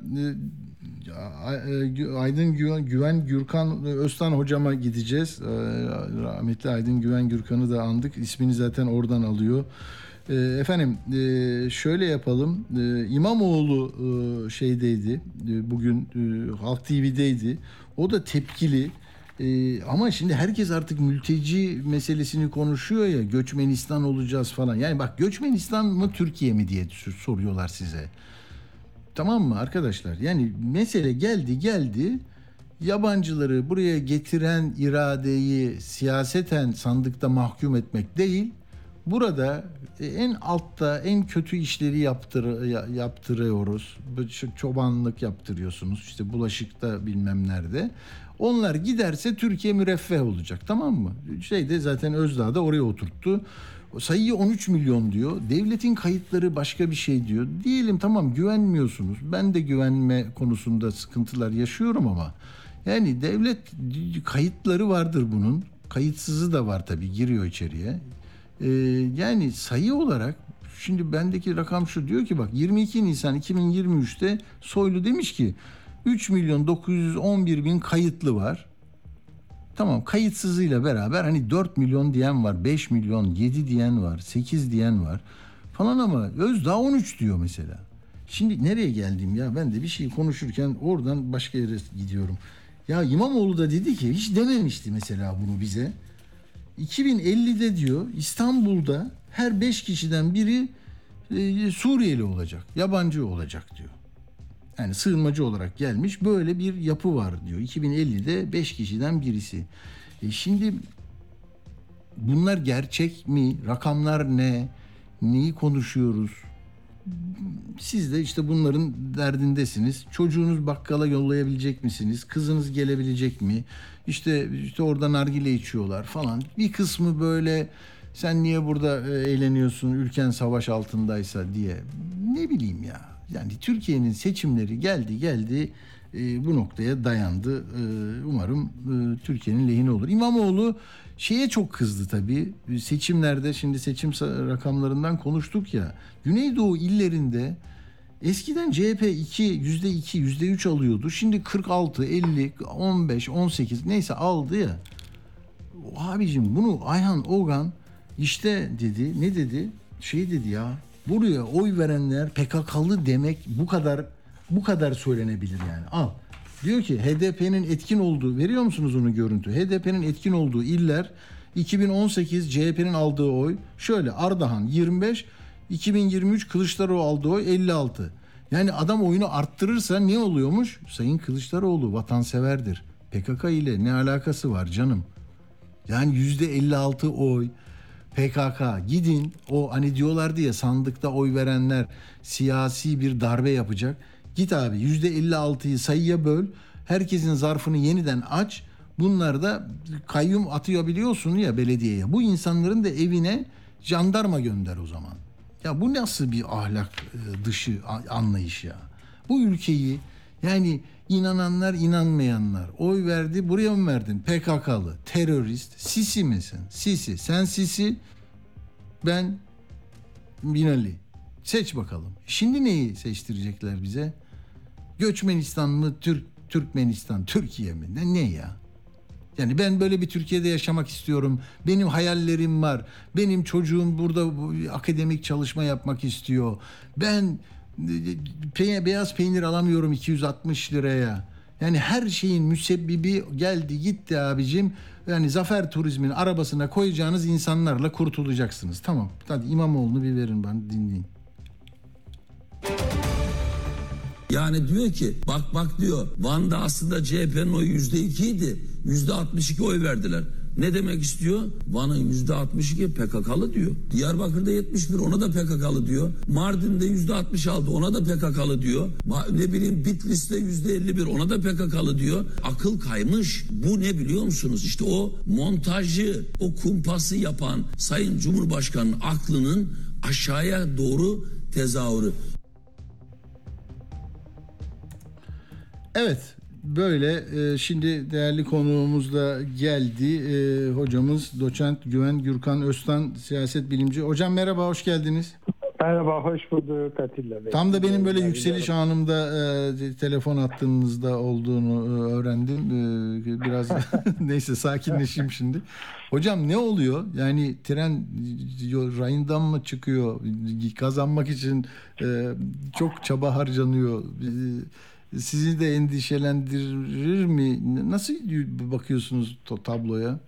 Aydın Güven, Gürkan Öztan hocama gideceğiz. E, Rahmetli Aydın Güven Gürkan'ı da andık. İsmini zaten oradan alıyor. E, Efendim e, şöyle yapalım. E, İmamoğlu e, şeydeydi. E, Bugün e, Halk TV'deydi. O da tepkili. Ee, ama şimdi herkes artık mülteci meselesini konuşuyor ya göçmenistan olacağız falan. Yani bak göçmenistan mı Türkiye mi diye sor- soruyorlar size. Tamam mı arkadaşlar? Yani mesele geldi geldi. Yabancıları buraya getiren iradeyi siyaseten sandıkta mahkum etmek değil. burada en altta en kötü işleri yaptır, yaptırıyoruz. Çobanlık yaptırıyorsunuz. İşte bulaşıkta bilmem nerede. Onlar giderse Türkiye müreffeh olacak tamam mı? Şeyde zaten Özdağ da oraya oturttu. Sayıyı 13 milyon diyor. Devletin kayıtları başka bir şey diyor. Diyelim tamam güvenmiyorsunuz. Ben de güvenme konusunda sıkıntılar yaşıyorum ama yani devlet kayıtları vardır bunun. Kayıtsızı da var tabii giriyor içeriye. Ee, yani sayı olarak şimdi bendeki rakam şu diyor ki bak 22 Nisan 2023'te Soylu demiş ki 3 milyon 911 bin kayıtlı var. Tamam kayıtsızıyla beraber hani 4 milyon diyen var, 5 milyon, 7 diyen var, 8 diyen var falan ama Özdağ 13 diyor mesela. Şimdi nereye geldim ya ben de bir şey konuşurken oradan başka yere gidiyorum. Ya İmamoğlu da dedi ki hiç dememişti mesela bunu bize. 2050'de diyor İstanbul'da her 5 kişiden biri e, Suriyeli olacak, yabancı olacak diyor. Yani sığınmacı olarak gelmiş böyle bir yapı var diyor. 2050'de 5 kişiden birisi. E şimdi bunlar gerçek mi? Rakamlar ne? Neyi konuşuyoruz? Siz de işte bunların derdindesiniz. Çocuğunuz bakkala yollayabilecek misiniz? Kızınız gelebilecek mi? İşte işte orada nargile içiyorlar falan. Bir kısmı böyle sen niye burada e, eğleniyorsun ülken savaş altındaysa diye. Ne bileyim ya. Yani Türkiye'nin seçimleri geldi geldi e, bu noktaya dayandı. E, umarım e, Türkiye'nin lehine olur. İmamoğlu şeye çok kızdı tabii. Seçimlerde şimdi seçim rakamlarından konuştuk ya. Güneydoğu illerinde eskiden CHP 2 yüzde 2 yüzde 3 alıyordu. Şimdi 46, 50, 15, 18 neyse aldı ya. Abicim bunu Ayhan Ogan işte dedi ne dedi? Şey dedi ya buraya oy verenler PKK'lı demek bu kadar bu kadar söylenebilir yani. Al. Diyor ki HDP'nin etkin olduğu veriyor musunuz onu görüntü? HDP'nin etkin olduğu iller 2018 CHP'nin aldığı oy şöyle Ardahan 25 2023 Kılıçdaroğlu aldığı oy 56. Yani adam oyunu arttırırsa ne oluyormuş? Sayın Kılıçdaroğlu vatanseverdir. PKK ile ne alakası var canım? Yani yüzde 56 oy PKK gidin o hani diyorlardı ya sandıkta oy verenler siyasi bir darbe yapacak. Git abi yüzde 56'yı sayıya böl. Herkesin zarfını yeniden aç. Bunlar da kayyum atıyor biliyorsun ya belediyeye. Bu insanların da evine jandarma gönder o zaman. Ya bu nasıl bir ahlak e, dışı anlayış ya? Bu ülkeyi yani inananlar inanmayanlar. Oy verdi buraya mı verdin? PKK'lı terörist. Sisi misin? Sisi. Sen Sisi ben Binali. Seç bakalım. Şimdi neyi seçtirecekler bize? Göçmenistan mı Türk Türkmenistan Türkiye mi? Ne, ne ya? Yani ben böyle bir Türkiye'de yaşamak istiyorum. Benim hayallerim var. Benim çocuğum burada akademik çalışma yapmak istiyor. Ben pe beyaz peynir alamıyorum 260 liraya. Yani her şeyin müsebbibi geldi gitti abicim. Yani Zafer Turizm'in arabasına koyacağınız insanlarla kurtulacaksınız. Tamam. Hadi İmamoğlu'nu bir verin bana dinleyin. Yani diyor ki bak bak diyor Van'da aslında CHP'nin oyu yüzde ikiydi. Yüzde 62 oy verdiler. Ne demek istiyor? Van'ın yüzde 62 PKK'lı diyor. Diyarbakır'da 71 ona da PKK'lı diyor. Mardin'de yüzde 66 ona da PKK'lı diyor. Ne bileyim Bitlis'te yüzde 51 ona da PKK'lı diyor. Akıl kaymış. Bu ne biliyor musunuz? İşte o montajı, o kumpası yapan Sayın Cumhurbaşkanı'nın aklının aşağıya doğru tezahürü. Evet böyle e, şimdi değerli konuğumuz da geldi. E, hocamız doçent Güven Gürkan Öztan siyaset bilimci. Hocam merhaba hoş geldiniz. Merhaba hoş bulduk Atilla Bey. Tam da benim böyle yükseliş anımda e, telefon attığınızda olduğunu e, öğrendim. E, biraz neyse sakinleşeyim şimdi. Hocam ne oluyor? Yani tren rayından mı çıkıyor? Kazanmak için e, çok çaba harcanıyor. E, sizi de endişelendirir mi? Nasıl bakıyorsunuz tabloya?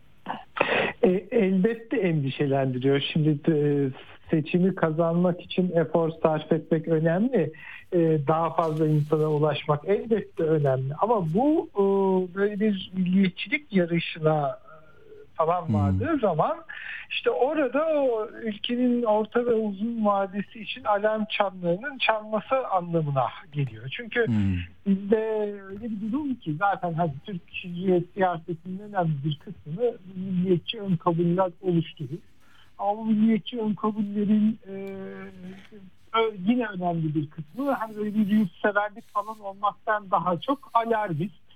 E, elbette endişelendiriyor. Şimdi e, seçimi kazanmak için efor sarf etmek önemli. E, daha fazla insana ulaşmak elbette önemli. Ama bu e, böyle bir milliyetçilik yarışına falan vardığı hmm. zaman işte orada o ülkenin orta ve uzun vadesi için alarm çanlarının çalması anlamına geliyor. Çünkü hmm. bizde öyle bir durum ki zaten hani Türkiye siyasetinin önemli bir kısmını milliyetçi ön kabuller oluşturur. Ama bu milliyetçi ön kabullerin e, yine önemli bir kısmı hani böyle bir yurtseverlik falan olmaktan daha çok alarmist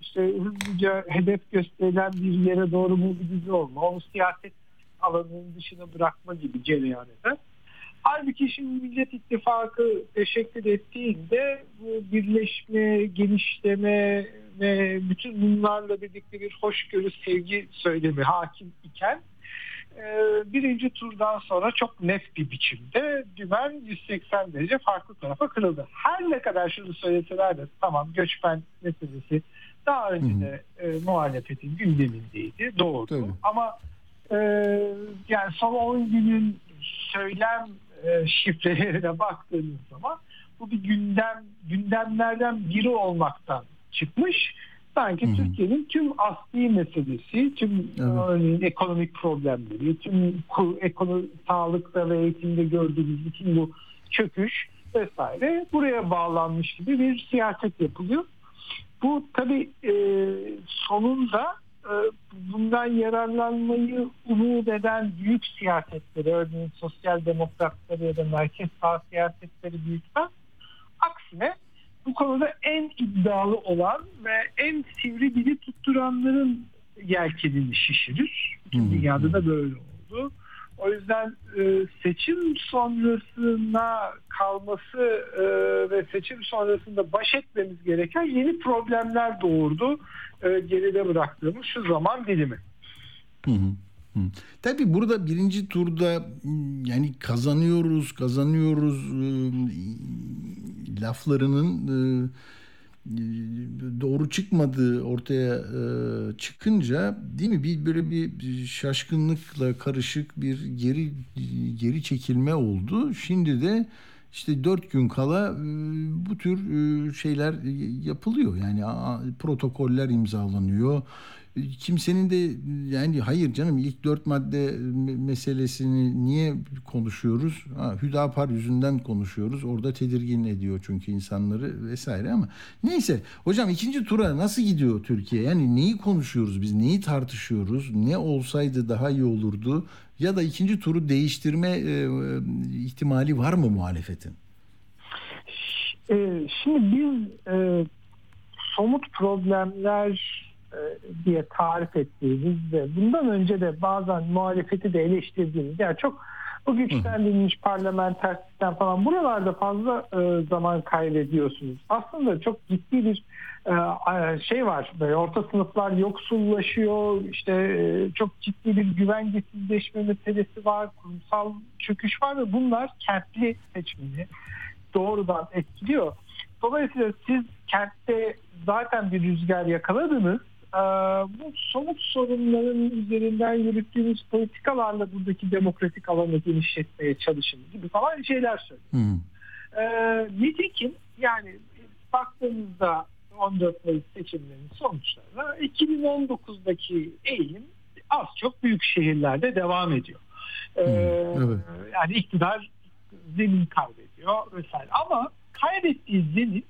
işte hızlıca hedef gösterilen bir yere doğru mobilize olma, onu siyaset alanının dışına bırakma gibi cereyan eder. Halbuki şimdi Millet İttifakı teşekkür ettiğinde bu birleşme, genişleme ve bütün bunlarla birlikte bir hoşgörü, sevgi söylemi hakim iken e, birinci turdan sonra çok net bir biçimde dümen 180 derece farklı tarafa kırıldı. Her ne kadar şunu söyleseler de tamam göçmen meselesi daha önce de e, muhalefetin gündemindeydi. Doğru. Tabii. Ama e, yani son 10 günün söylem e, şifrelerine baktığınız zaman bu bir gündem gündemlerden biri olmaktan çıkmış. Sanki. Türkiye'nin tüm asli meselesi, tüm evet. ekonomik problemleri, tüm ekonomi, sağlıkta ve eğitimde gördüğümüz bütün bu çöküş vesaire buraya bağlanmış gibi bir siyaset yapılıyor. Bu tabii e, sonunda e, bundan yararlanmayı umut eden büyük siyasetleri, örneğin sosyal demokratları ya da merkez sağ siyasetleri büyütmez. Aksine bu konuda en iddialı olan ve en sivri dili tutturanların yelkenini şişirir. Dünyada da böyle oldu. O yüzden e, seçim sonrasına kalması e, ve seçim sonrasında baş etmemiz gereken yeni problemler doğurdu. E, geride bıraktığımız şu zaman dilimi. Hı hı. Hı. Burada birinci turda yani kazanıyoruz, kazanıyoruz e, laflarının e, doğru çıkmadığı ortaya e, çıkınca değil mi bir böyle bir şaşkınlıkla karışık bir geri geri çekilme oldu. Şimdi de işte dört gün kala e, bu tür e, şeyler yapılıyor. Yani protokoller imzalanıyor kimsenin de yani hayır canım ilk dört madde meselesini niye konuşuyoruz? Ha, Hüdapar yüzünden konuşuyoruz. Orada tedirgin ediyor çünkü insanları vesaire ama neyse. Hocam ikinci tura nasıl gidiyor Türkiye? Yani neyi konuşuyoruz biz? Neyi tartışıyoruz? Ne olsaydı daha iyi olurdu? Ya da ikinci turu değiştirme e, ihtimali var mı muhalefetin? E, şimdi biz e, somut problemler e, diye tarif ettiğimiz ve bundan önce de bazen muhalefeti de eleştirdiğimiz yani çok bu güçlendirilmiş parlamenter sistem falan buralarda fazla e, zaman kaybediyorsunuz. Aslında çok ciddi bir e, şey var. Böyle orta sınıflar yoksullaşıyor. İşte e, çok ciddi bir güvencesizleşme meselesi var. Kurumsal çöküş var ve bunlar kentli seçmeni doğrudan etkiliyor. Dolayısıyla siz kentte zaten bir rüzgar yakaladınız bu somut sorunların üzerinden yürüttüğümüz politikalarla buradaki demokratik alanı genişletmeye çalışın gibi falan şeyler söylüyor. Hmm. Ee, nitekim yani baktığımızda 14 Mayıs seçimlerinin sonuçlarına 2019'daki eğilim az çok büyük şehirlerde devam ediyor. Ee, hmm, evet. Yani iktidar zemin kaybediyor vesaire ama kaybettiği zemin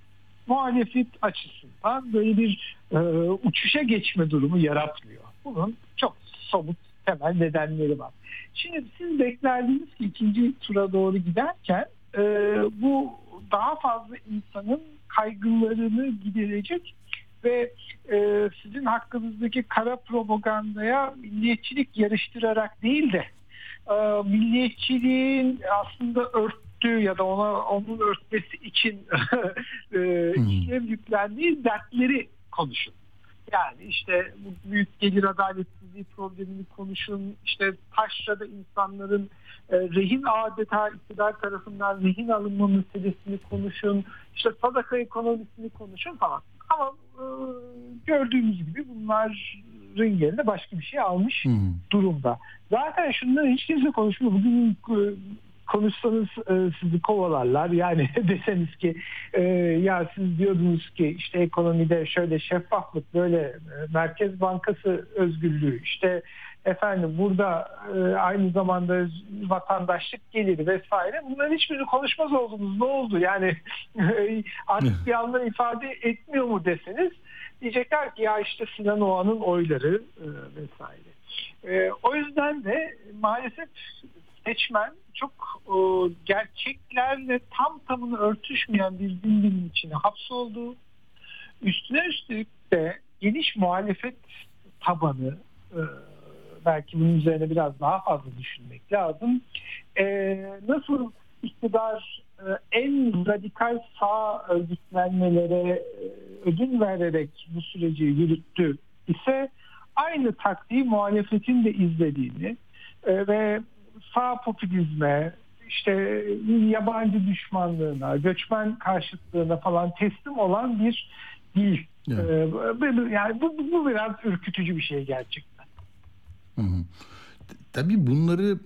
muhalefet açısından böyle bir e, uçuşa geçme durumu yaratmıyor. Bunun çok somut temel nedenleri var. Şimdi siz beklerdiniz ki ikinci tura doğru giderken e, bu daha fazla insanın kaygılarını giderecek ve e, sizin hakkınızdaki kara propagandaya milliyetçilik yarıştırarak değil de e, milliyetçiliğin aslında ört örttüğü ya da ona onun örtmesi için e, işlev yüklendiği dertleri konuşun. Yani işte bu büyük gelir adaletsizliği problemini konuşun. İşte taşrada insanların e, rehin adeta iktidar tarafından rehin alınma meselesini konuşun. İşte sadaka ekonomisini konuşun falan. Ama e, gördüğümüz gibi bunların yerine başka bir şey almış hmm. durumda. Zaten şundan hiç kimse konuşmuyor. Bugün e, konuşsanız e, sizi kovalarlar. Yani deseniz ki e, ya siz diyordunuz ki işte ekonomide şöyle şeffaflık böyle e, Merkez Bankası özgürlüğü. İşte efendim burada e, aynı zamanda vatandaşlık geliri vesaire. Bunların hiçbirini konuşmaz oldunuz. Ne oldu? Yani artık bir anlam ifade etmiyor mu deseniz diyecekler ki ya işte Sinan Oğan'ın oyları e, vesaire. E, o yüzden de maalesef seçmen çok e, gerçeklerle tam tamını örtüşmeyen bir zincirin içine hapsoldu. Üstüne üstlük de geniş muhalefet tabanı e, belki bunun üzerine biraz daha fazla düşünmek lazım. E, nasıl iktidar e, en radikal sağ örgütlenmelere e, ödün vererek bu süreci yürüttü ise aynı taktiği muhalefetin de izlediğini e, ve sağ popülizme, işte yabancı düşmanlığına, göçmen karşıtlığına falan teslim olan bir dil. Evet. Yani bu, bu biraz ürkütücü bir şey gerçekten. Hı hı. Tabii bunları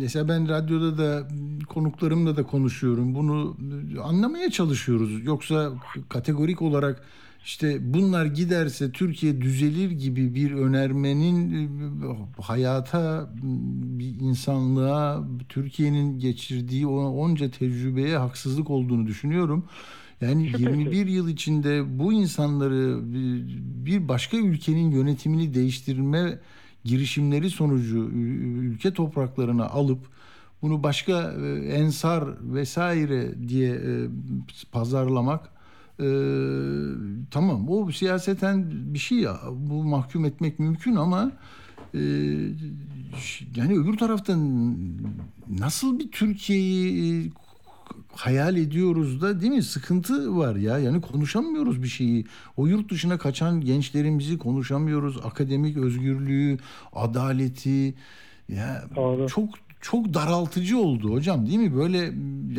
mesela ben radyoda da konuklarımla da konuşuyorum. Bunu anlamaya çalışıyoruz. Yoksa kategorik olarak işte bunlar giderse Türkiye düzelir gibi bir önermenin hayata, bir insanlığa, Türkiye'nin geçirdiği onca tecrübeye haksızlık olduğunu düşünüyorum. Yani 21 yıl içinde bu insanları bir başka ülkenin yönetimini değiştirme girişimleri sonucu ülke topraklarına alıp bunu başka ensar vesaire diye pazarlamak ee, tamam o siyaseten bir şey ya bu mahkum etmek mümkün ama e, yani öbür taraftan nasıl bir Türkiye'yi hayal ediyoruz da değil mi? Sıkıntı var ya. Yani konuşamıyoruz bir şeyi. O yurt dışına kaçan gençlerimizi konuşamıyoruz. Akademik özgürlüğü, adaleti ya Doğru. çok çok daraltıcı oldu hocam değil mi? Böyle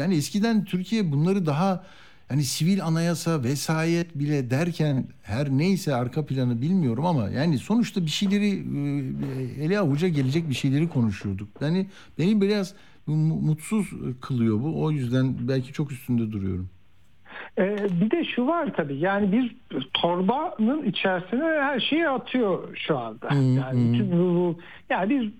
yani eskiden Türkiye bunları daha hani sivil anayasa vesayet bile derken her neyse arka planı bilmiyorum ama yani sonuçta bir şeyleri ele avuca gelecek bir şeyleri konuşuyorduk. Yani beni biraz mutsuz kılıyor bu. O yüzden belki çok üstünde duruyorum. Ee, bir de şu var tabii yani bir torbanın içerisine her şeyi atıyor şu anda. Hmm, yani hmm. bütün bu yani bir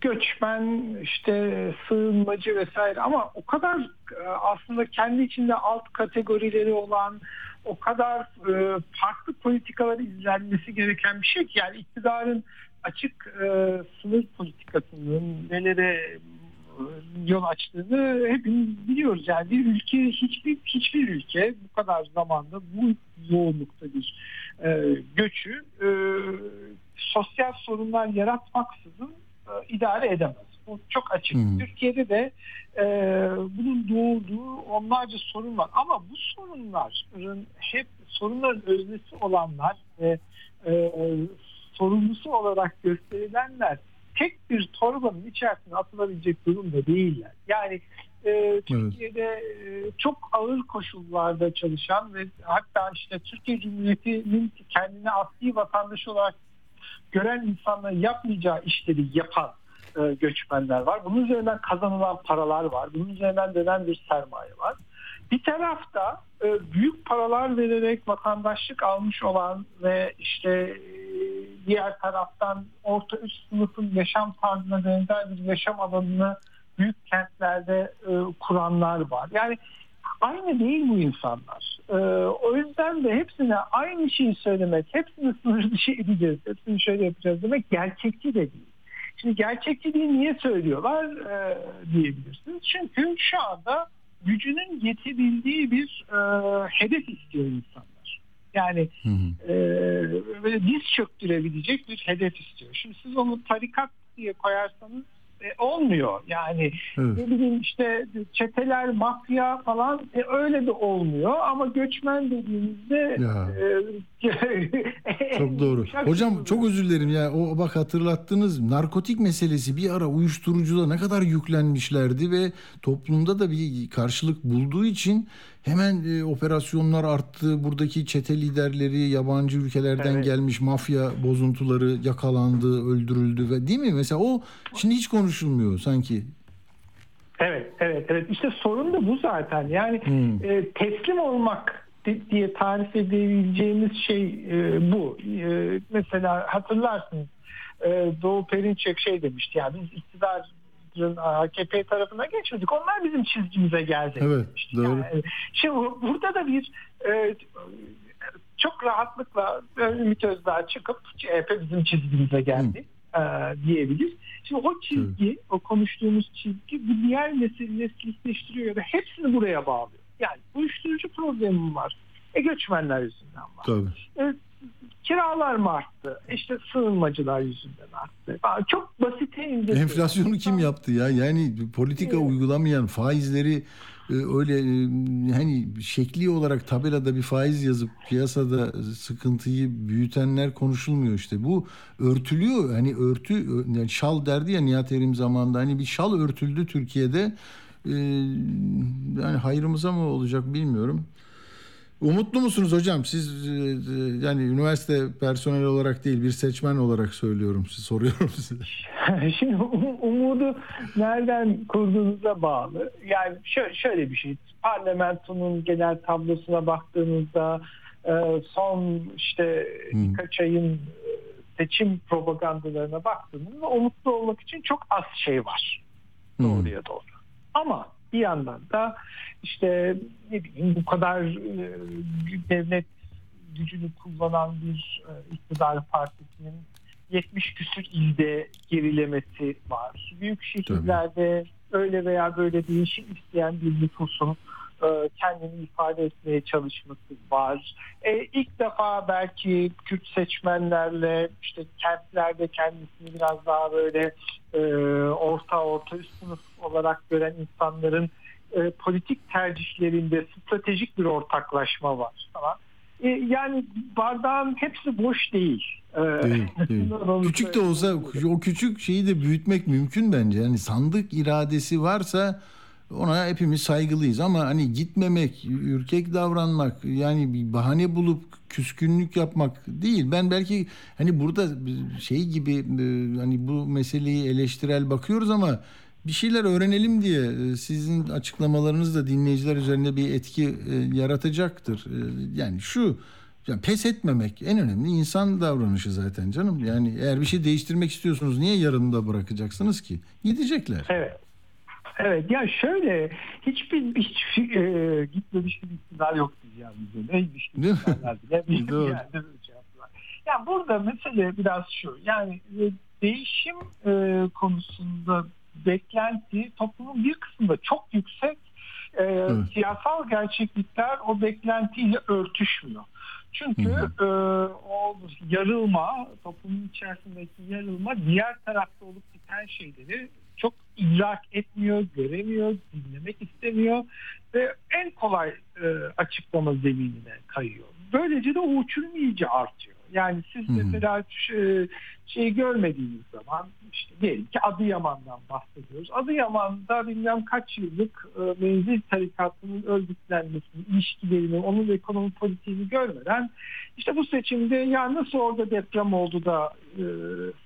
göçmen işte sığınmacı vesaire ama o kadar e, aslında kendi içinde alt kategorileri olan o kadar e, farklı politikalar izlenmesi gereken bir şey ki yani iktidarın açık e, sınır politikasının nelere yol açtığını hepimiz biliyoruz. Yani bir ülke hiçbir hiçbir ülke bu kadar zamanda bu yoğunlukta bir e, göçü e, sosyal sorunlar yaratmaksızın e, idare edemez. Bu çok açık. Hmm. Türkiye'de de e, bunun doğduğu onlarca sorun var. Ama bu sorunların hep sorunların öznesi olanlar ve e, sorumlusu olarak gösterilenler tek bir torbanın içerisine atılabilecek durumda değiller. Yani e, Türkiye'de e, çok ağır koşullarda çalışan ve hatta işte Türkiye Cumhuriyeti'nin kendini asli vatandaş olarak gören insanların yapmayacağı işleri yapan e, göçmenler var. Bunun üzerinden kazanılan paralar var. Bunun üzerinden dönen bir sermaye var. Bir tarafta e, büyük paralar vererek vatandaşlık almış olan ve işte e, diğer taraftan orta üst sınıfın yaşam tarzına benzer bir yaşam alanını büyük kentlerde e, kuranlar var. Yani aynı değil bu insanlar. E, o yüzden de hepsine aynı şeyi söylemek, hepsini sınır dışı edeceğiz, hepsini şöyle yapacağız demek gerçekçi de değil. Şimdi gerçekçi değil niye söylüyorlar e, diyebilirsiniz. Çünkü şu anda gücünün yetebildiği bir e, hedef istiyor insanlar. Yani hı hı. E, böyle diz çöktürebilecek bir hedef istiyor. Şimdi siz onu tarikat diye koyarsanız e, olmuyor. Yani evet. ne bileyim işte çeteler, mafya falan e, öyle de olmuyor ama göçmen dediğimizde e, çok doğru. Hocam çok özür dilerim ya o bak hatırlattınız narkotik meselesi bir ara uyuşturucuda ne kadar yüklenmişlerdi ve toplumda da bir karşılık bulduğu için Hemen e, operasyonlar arttı. Buradaki çete liderleri yabancı ülkelerden evet. gelmiş mafya bozuntuları yakalandı, öldürüldü ve değil mi? Mesela o şimdi hiç konuşulmuyor sanki. Evet, evet, evet. İşte sorun da bu zaten. Yani hmm. e, teslim olmak diye tarif edebileceğimiz şey e, bu. E, mesela hatırlarsınız e, Doğu Perinçek şey demişti yani biz iktidarın AKP tarafına geçmedik. Onlar bizim çizgimize geldi. Evet doğru. Yani, şimdi burada da bir e, çok rahatlıkla Ümit Özdağ çıkıp CHP bizim çizgimize geldi e, diyebilir. Şimdi o çizgi, o konuştuğumuz çizgi bu diğer nesil nesilleştiriyor ya da hepsini buraya bağlıyor. Yani uyuşturucu problemim var. E göçmenler yüzünden var. Tabii. E, kiralar mı arttı? İşte sığınmacılar yüzünden arttı. Çok basit indirdi. Enflasyonu kim yaptı ya? Yani politika Evet. uygulamayan faizleri e, öyle e, hani şekli olarak tabelada bir faiz yazıp piyasada sıkıntıyı büyütenler konuşulmuyor işte. Bu örtülüyor. Hani örtü yani şal derdi ya Nihat Erim zamanında hani bir şal örtüldü Türkiye'de. E, yani hayrımıza mı olacak bilmiyorum. Umutlu musunuz hocam? Siz e, e, yani üniversite personeli olarak değil bir seçmen olarak söylüyorum. Siz soruyorum size. Şimdi um- umudu nereden kurduğunuza bağlı. Yani şöyle, şöyle bir şey. Parlamentonun genel tablosuna baktığınızda e, son işte birkaç ayın seçim propagandalarına baktığınızda umutlu olmak için çok az şey var. Doğruya doğru. Ama bir yandan da işte ne bileyim bu kadar e, devlet gücünü kullanan bir e, iktidar partisinin 70 küsür ilde gerilemesi var. Büyük şehirlerde öyle veya böyle değişim isteyen bir nüfusun e, kendini ifade etmeye çalışması var. E, ilk defa belki Kürt seçmenlerle işte kentlerde kendisini biraz daha böyle e, orta orta üst sınıf olarak gören insanların e, politik tercihlerinde stratejik bir ortaklaşma var falan. E, yani bardağın hepsi boş değil. E, Değil, değil. Küçük de olsa o küçük şeyi de büyütmek mümkün bence. Yani sandık iradesi varsa ona hepimiz saygılıyız ama hani gitmemek, ürkek davranmak, yani bir bahane bulup küskünlük yapmak değil. Ben belki hani burada şey gibi e, hani bu meseleyi eleştirel bakıyoruz ama bir şeyler öğrenelim diye e, sizin açıklamalarınız da dinleyiciler üzerinde bir etki e, yaratacaktır. Yani şu yani pes etmemek en önemli insan davranışı zaten canım. Yani eğer bir şey değiştirmek istiyorsunuz niye yarımda bırakacaksınız ki? Gidecekler. Evet. Evet ya şöyle hiçbir hiç e, gitmemiş bir iktidar yok diyeceğim bize. Neymiş Değil mi? iktidarlar bile bir yerde şey. Ya burada mesele biraz şu yani e, değişim e, konusunda beklenti toplumun bir kısmında çok yüksek e, Evet. siyasal gerçeklikler o beklentiyle örtüşmüyor. Çünkü Hı e, o yarılma, toplumun içerisindeki yarılma diğer tarafta olup biten şeyleri çok idrak etmiyor, göremiyor, dinlemek istemiyor ve en kolay e, açıklama zeminine kayıyor. Böylece de o artıyor. Yani siz hı. mesela e, şeyi görmediğiniz zaman işte diyelim ki Adıyaman'dan bahsediyoruz. Adıyaman'da bilmem kaç yıllık e, menzil tarikatının örgütlenmesini, ilişkilerini, onun ekonomi politiğini görmeden işte bu seçimde ya nasıl orada deprem oldu da e,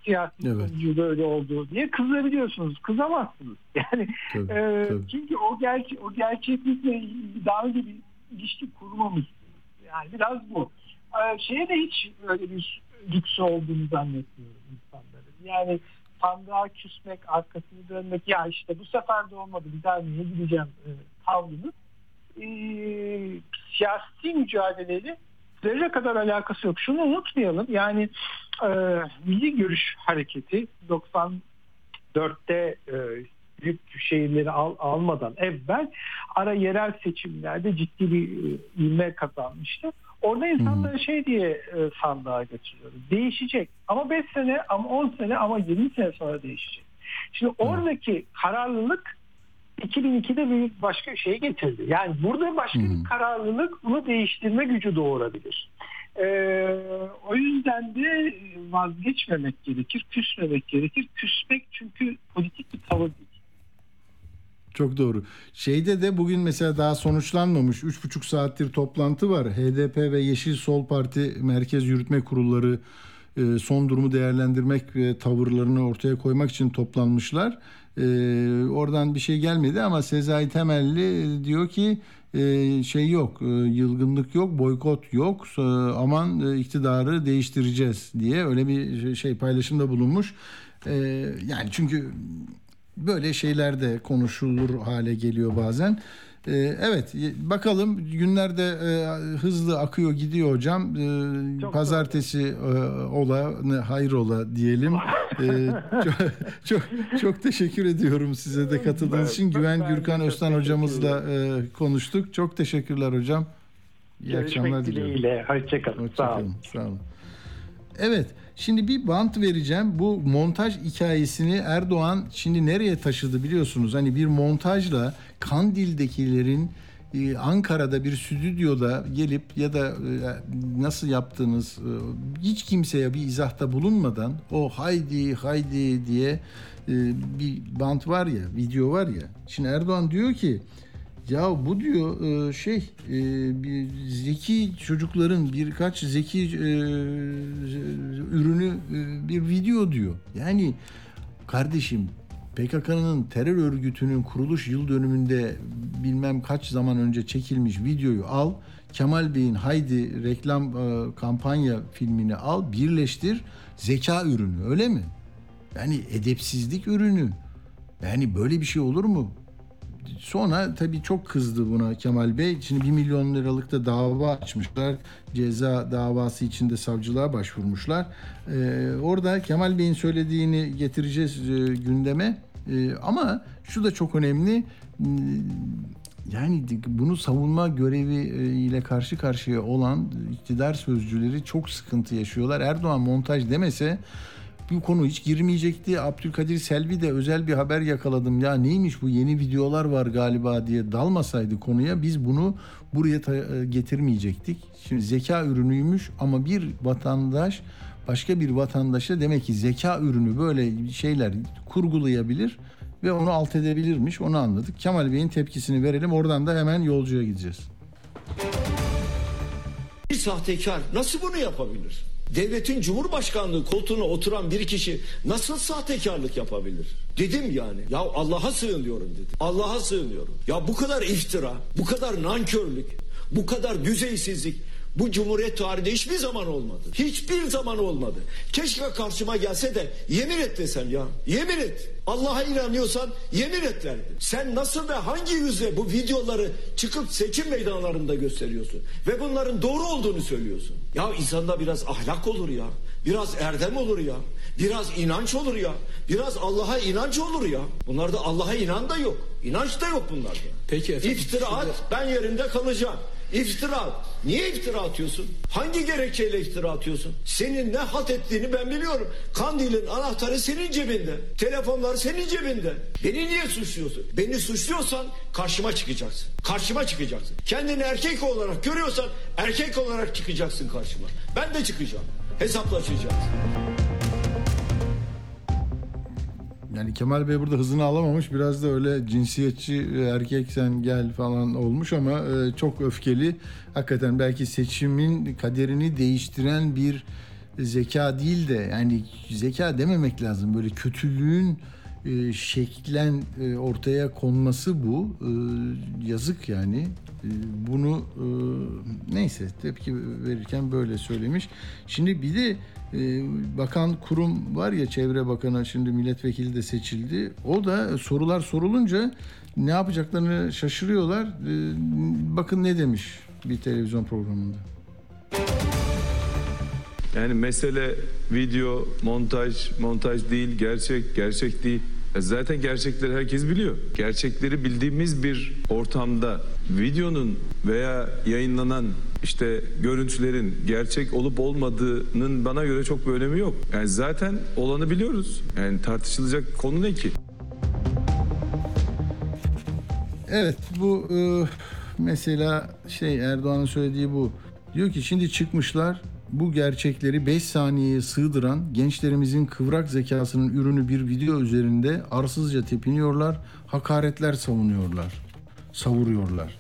siyasi Evet. böyle oldu diye kızabiliyorsunuz. Kızamazsınız. Yani Tabii, e, tabii. çünkü o gerçek o gerçeklikle daha önce bir ilişki kurmamışsınız. Yani biraz bu. Ee, şeye de hiç öyle bir lüksü olduğunu zannetmiyorum insanların. Yani sandığa küsmek, arkasını dönmek ya işte bu sefer de olmadı bir daha niye gideceğim e, tavrının e, siyasi mücadeleyle zerre kadar alakası yok. Şunu unutmayalım yani e, Milli Görüş Hareketi 94'te e, büyük şehirleri al, almadan evvel ara yerel seçimlerde ciddi bir e, ivme kazanmıştı. Orada insanları şey diye e, sandığa götürüyoruz. Değişecek ama 5 sene ama 10 sene ama 20 sene sonra değişecek. Şimdi oradaki kararlılık 2002'de bir başka şey getirdi. Yani burada başka Hı. bir kararlılık bunu değiştirme gücü doğurabilir. Ee, o yüzden de vazgeçmemek gerekir, küsmemek gerekir. Küsmek çünkü politik bir tavır değil. Çok doğru. Şeyde de bugün mesela daha sonuçlanmamış 3,5 saattir toplantı var. HDP ve Yeşil Sol Parti Merkez Yürütme Kurulları e, son durumu değerlendirmek ve tavırlarını ortaya koymak için toplanmışlar. E, oradan bir şey gelmedi ama Sezai Temelli diyor ki e, şey yok, yılgınlık yok, boykot yok. Aman iktidarı değiştireceğiz diye öyle bir şey paylaşımda bulunmuş. Yani çünkü böyle şeyler de konuşulur hale geliyor bazen. Ee, evet bakalım günlerde e, hızlı akıyor gidiyor hocam. Ee, Çok Pazartesi e, ola hayır ola diyelim. Ee, çok, çok çok teşekkür ediyorum size de katıldığınız için. Güven Gürkan çok Öztan hocamızla e, konuştuk. Çok teşekkürler hocam. İyi akşamlar Görüşmek diliyorum. dileğiyle. Hoşçakalın. Sağ olun. Hoşçakalın. Sağ olun. Evet. Şimdi bir bant vereceğim. Bu montaj hikayesini Erdoğan şimdi nereye taşıdı biliyorsunuz? Hani bir montajla Kandil'dekilerin e, Ankara'da bir stüdyoda gelip ya da e, nasıl yaptığınız e, hiç kimseye bir izahta bulunmadan o haydi haydi diye bir bant var ya, video var ya. Şimdi Erdoğan diyor ki ya bu diyor e, şey e, bir zeki çocukların birkaç zeki e, ürünü bir video diyor. Yani kardeşim PKK'nın terör örgütünün kuruluş yıl dönümünde bilmem kaç zaman önce çekilmiş videoyu al. Kemal Bey'in Haydi reklam kampanya filmini al, birleştir. Zeka ürünü öyle mi? Yani edepsizlik ürünü. Yani böyle bir şey olur mu? Sonra tabii çok kızdı buna Kemal Bey. Şimdi 1 milyon liralık da dava açmışlar. Ceza davası içinde savcılığa başvurmuşlar. Ee, orada Kemal Bey'in söylediğini getireceğiz e, gündeme. E, ama şu da çok önemli. Hmm, Yani bunu savunma görevi e, karşı karşıya olan iktidar sözcüleri çok sıkıntı yaşıyorlar. Erdoğan montaj demese bu konu hiç girmeyecekti. Abdülkadir Selvi de özel bir haber yakaladım. Ya neymiş bu yeni videolar var galiba diye dalmasaydı konuya biz bunu buraya e, getirmeyecektik. Şimdi zeka ürünüymüş ama bir vatandaş başka bir vatandaşa demek ki zeka ürünü böyle şeyler kurgulayabilir ve onu alt edebilirmiş. Onu anladık. Kemal Bey'in tepkisini verelim. Oradan da hemen yolcuya gideceğiz. Bir sahtekar nasıl bunu yapabilir? Devletin cumhurbaşkanlığı koltuğuna oturan bir kişi nasıl sahtekarlık yapabilir? Dedim yani. Ya Allah'a sığınıyorum dedim. Allah'a sığınıyorum. Ya bu kadar iftira, bu kadar nankörlük, bu kadar düzeysizlik bu cumhuriyet tarihinde hiçbir zaman olmadı. Hiçbir zaman olmadı. Keşke karşıma gelse de yemin et desem ya. Yemin et. Allah'a inanıyorsan yemin et derdim. Sen nasıl ve hangi yüzle bu videoları çıkıp seçim meydanlarında gösteriyorsun? Ve bunların doğru olduğunu söylüyorsun. Ya insanda biraz ahlak olur ya. Biraz erdem olur ya. Biraz inanç olur ya. Biraz Allah'a inanç olur ya. Bunlarda Allah'a inan da yok. İnanç da yok bunlarda. Peki efendim, İftira at ben yerimde kalacağım. İftira. Niye iftira atıyorsun? Hangi gerekçeyle iftira atıyorsun? Senin ne halt ettiğini ben biliyorum. Kandil'in anahtarı senin cebinde. Telefonlar senin cebinde. Beni niye suçluyorsun? Beni suçluyorsan karşıma çıkacaksın. Karşıma çıkacaksın. Kendini erkek olarak görüyorsan erkek olarak çıkacaksın karşıma. Ben de çıkacağım. Hesaplaşacağız. Yani Kemal Bey burada hızını alamamış. Biraz da öyle cinsiyetçi e, erkek sen gel falan olmuş ama e, çok öfkeli. Hakikaten belki seçimin kaderini değiştiren bir zeka değil de yani zeka dememek lazım. Böyle kötülüğün e, şeklen e, ortaya konması bu. E, yazık yani. E, bunu e, neyse tepki verirken böyle söylemiş. Şimdi bir de e, bakan kurum var ya çevre bakanı şimdi milletvekili de seçildi. O da sorular sorulunca ne yapacaklarını şaşırıyorlar. E, bakın ne demiş bir televizyon programında. Yani mesele video, montaj, montaj değil, gerçek, gerçek değil. Zaten gerçekleri herkes biliyor. Gerçekleri bildiğimiz bir ortamda videonun veya yayınlanan işte görüntülerin gerçek olup olmadığının bana göre çok bir önemi yok. Yani zaten olanı biliyoruz. Yani tartışılacak konu ne ki? Evet bu e, mesela şey Erdoğan'ın söylediği bu. Diyor ki şimdi çıkmışlar bu gerçekleri 5 saniyeye sığdıran gençlerimizin kıvrak zekasının ürünü bir video üzerinde arsızca tepiniyorlar, hakaretler savunuyorlar, savuruyorlar.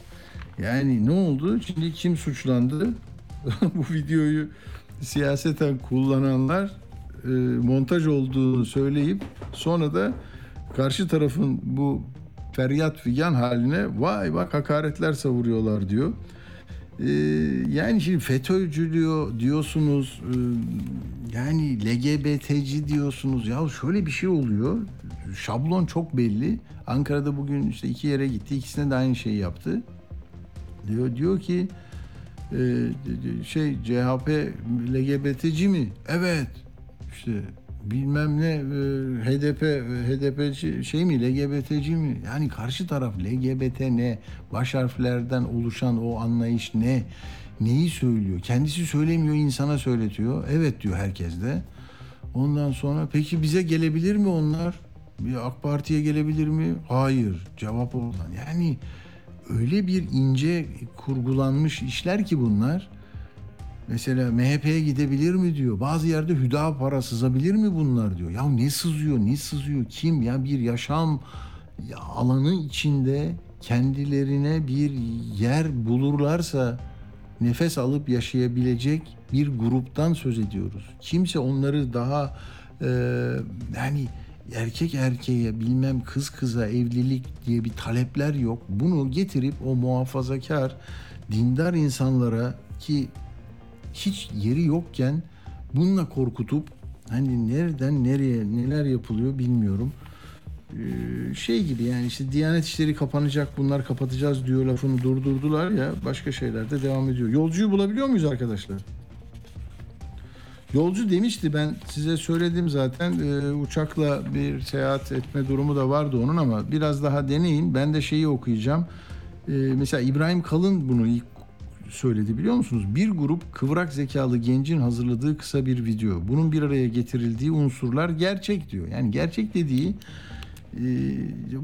Yani ne oldu? Şimdi kim suçlandı? bu videoyu siyaseten kullananlar e, montaj olduğunu söyleyip sonra da karşı tarafın bu feryat figan haline vay bak hakaretler savuruyorlar diyor. Ee, yani şimdi FETÖ'cü diyor diyorsunuz e, yani LGBT'ci diyorsunuz. Ya şöyle bir şey oluyor. Şablon çok belli. Ankara'da bugün işte iki yere gitti ikisine de aynı şeyi yaptı. Diyor diyor ki e, şey CHP LGBT'ci mi? Evet. İşte bilmem ne e, HDP HDP şey mi LGBT'ci mi? Yani karşı taraf LGBT ne? Baş harflerden oluşan o anlayış ne? Neyi söylüyor? Kendisi söylemiyor, insana söyletiyor. Evet diyor herkes de. Ondan sonra peki bize gelebilir mi onlar? Bir AK Parti'ye gelebilir mi? Hayır. Cevap oradan. Yani öyle bir ince kurgulanmış işler ki bunlar. Mesela MHP'ye gidebilir mi diyor. Bazı yerde hüda para sızabilir mi bunlar diyor. Ya ne sızıyor, ne sızıyor, kim? Ya bir yaşam alanı içinde kendilerine bir yer bulurlarsa nefes alıp yaşayabilecek bir gruptan söz ediyoruz. Kimse onları daha e, yani erkek erkeğe bilmem kız kıza evlilik diye bir talepler yok. Bunu getirip o muhafazakar dindar insanlara ki hiç yeri yokken bununla korkutup hani nereden nereye neler yapılıyor bilmiyorum. Ee, şey gibi yani işte Diyanet işleri kapanacak bunlar kapatacağız diyor lafını durdurdular ya başka şeyler de devam ediyor. Yolcuyu bulabiliyor muyuz arkadaşlar? Yolcu demişti ben size söyledim zaten e, uçakla bir seyahat etme durumu da vardı onun ama biraz daha deneyin. Ben de şeyi okuyacağım. E, mesela İbrahim Kalın bunu ilk söyledi biliyor musunuz? Bir grup kıvrak zekalı gencin hazırladığı kısa bir video. Bunun bir araya getirildiği unsurlar gerçek diyor. Yani gerçek dediği e,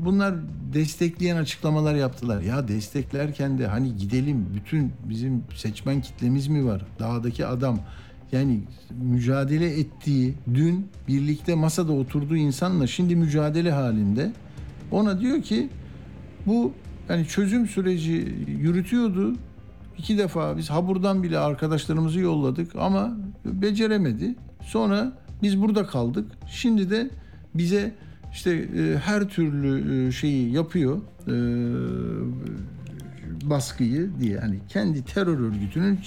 bunlar destekleyen açıklamalar yaptılar. Ya desteklerken de hani gidelim bütün bizim seçmen kitlemiz mi var? Dağdaki adam yani mücadele ettiği dün birlikte masada oturduğu insanla şimdi mücadele halinde ona diyor ki bu yani çözüm süreci yürütüyordu. İki defa biz Habur'dan bile arkadaşlarımızı yolladık ama beceremedi. Sonra biz burada kaldık. Şimdi de bize işte e, her türlü e, şeyi yapıyor. E, baskıyı diye hani kendi terör örgütünün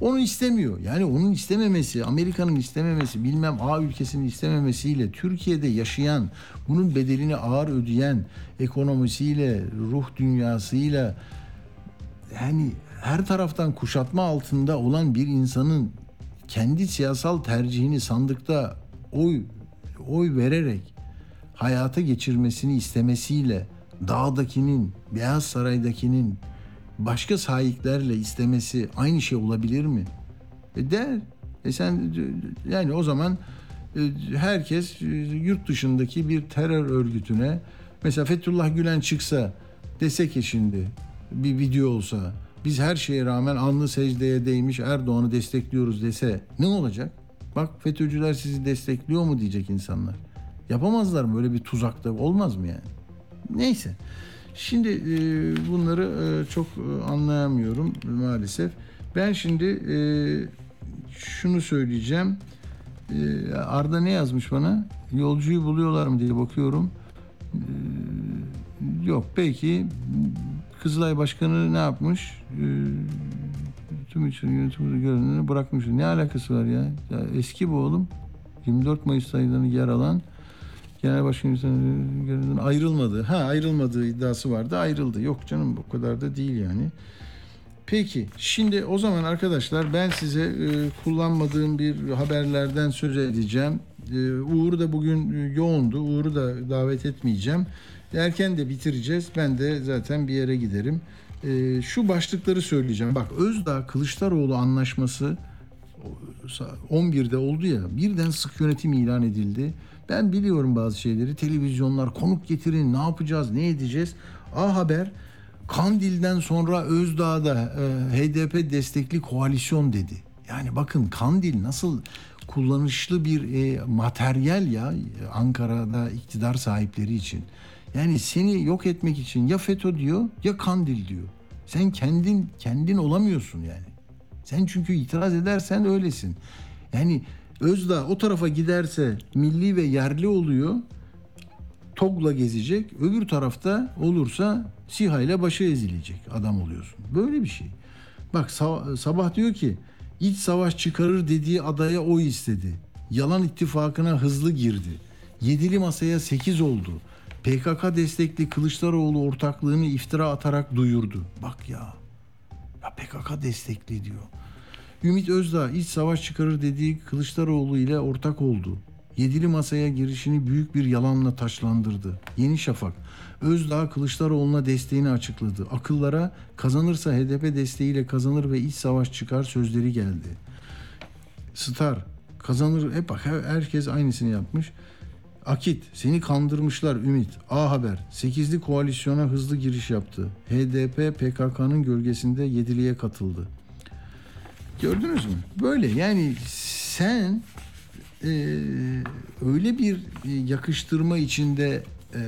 onu istemiyor. Yani onun istememesi, Amerika'nın istememesi, bilmem A ülkesinin istememesiyle Türkiye'de yaşayan, bunun bedelini ağır ödeyen ekonomisiyle, ruh dünyasıyla yani her taraftan kuşatma altında olan bir insanın kendi siyasal tercihini sandıkta oy oy vererek hayata geçirmesini istemesiyle dağdakinin, Beyaz Saray'dakinin başka sahiplerle istemesi aynı şey olabilir mi? E der. E sen yani o zaman e, herkes e, yurt dışındaki bir terör örgütüne mesela Fethullah Gülen çıksa dese ki şimdi bir video olsa biz her şeye rağmen anlı secdeye değmiş Erdoğan'ı destekliyoruz dese ne olacak? Bak FETÖ'cüler sizi destekliyor mu diyecek insanlar. Yapamazlar mı? Öyle bir tuzakta olmaz mı yani? Neyse. Şimdi e, bunları e, çok e, anlayamıyorum maalesef. Ben şimdi e, şunu söyleyeceğim. E, Arda ne yazmış bana? Yolcuyu buluyorlar mı diye bakıyorum. E, yok. Peki Kızılay Başkanı ne yapmış? E, tüm için yönetimde görevlerini bırakmış. Ne alakası var ya? ya? Eski bu oğlum. 24 Mayıs sayılarını yer alan Genel Başkan görevden ayrılmadı. Ha ayrılmadığı iddiası vardı. Ayrıldı. Yok canım o kadar da değil yani. Peki şimdi o zaman arkadaşlar ben size e, kullanmadığım bir haberlerden söz edeceğim. E, Uğur da bugün e, yoğundu. Uğur'u da davet etmeyeceğim. Erken de bitireceğiz. Ben de zaten bir yere giderim. E, şu başlıkları söyleyeceğim. Bak Özdağ Kılıçdaroğlu anlaşması 11'de oldu ya birden sık yönetim ilan edildi. Ben biliyorum bazı şeyleri. Televizyonlar konuk getirin ne yapacağız ne edeceğiz. A Haber Kandil'den sonra Özdağ'da e, HDP destekli koalisyon dedi. Yani bakın Kandil nasıl kullanışlı bir e, materyal ya Ankara'da iktidar sahipleri için. Yani seni yok etmek için ya FETÖ diyor ya Kandil diyor. Sen kendin kendin olamıyorsun yani. Sen çünkü itiraz edersen öylesin. Yani Özdağ o tarafa giderse milli ve yerli oluyor. togla gezecek. Öbür tarafta olursa SİHA ile başı ezilecek adam oluyorsun. Böyle bir şey. Bak sabah diyor ki iç savaş çıkarır dediği adaya o istedi. Yalan ittifakına hızlı girdi. Yedili masaya sekiz oldu. PKK destekli Kılıçdaroğlu ortaklığını iftira atarak duyurdu. Bak ya. Ya PKK destekli diyor. Ümit Özdağ iç savaş çıkarır dediği Kılıçdaroğlu ile ortak oldu. Yedili masaya girişini büyük bir yalanla taşlandırdı. Yeni Şafak, Özdağ Kılıçdaroğlu'na desteğini açıkladı. Akıllara kazanırsa HDP desteğiyle kazanır ve iç savaş çıkar sözleri geldi. Star, kazanır hep bak herkes aynısını yapmış. Akit, seni kandırmışlar Ümit. A Haber, 8'li koalisyona hızlı giriş yaptı. HDP PKK'nın gölgesinde yediliye katıldı. Gördünüz mü? Böyle yani sen e, öyle bir yakıştırma içinde e,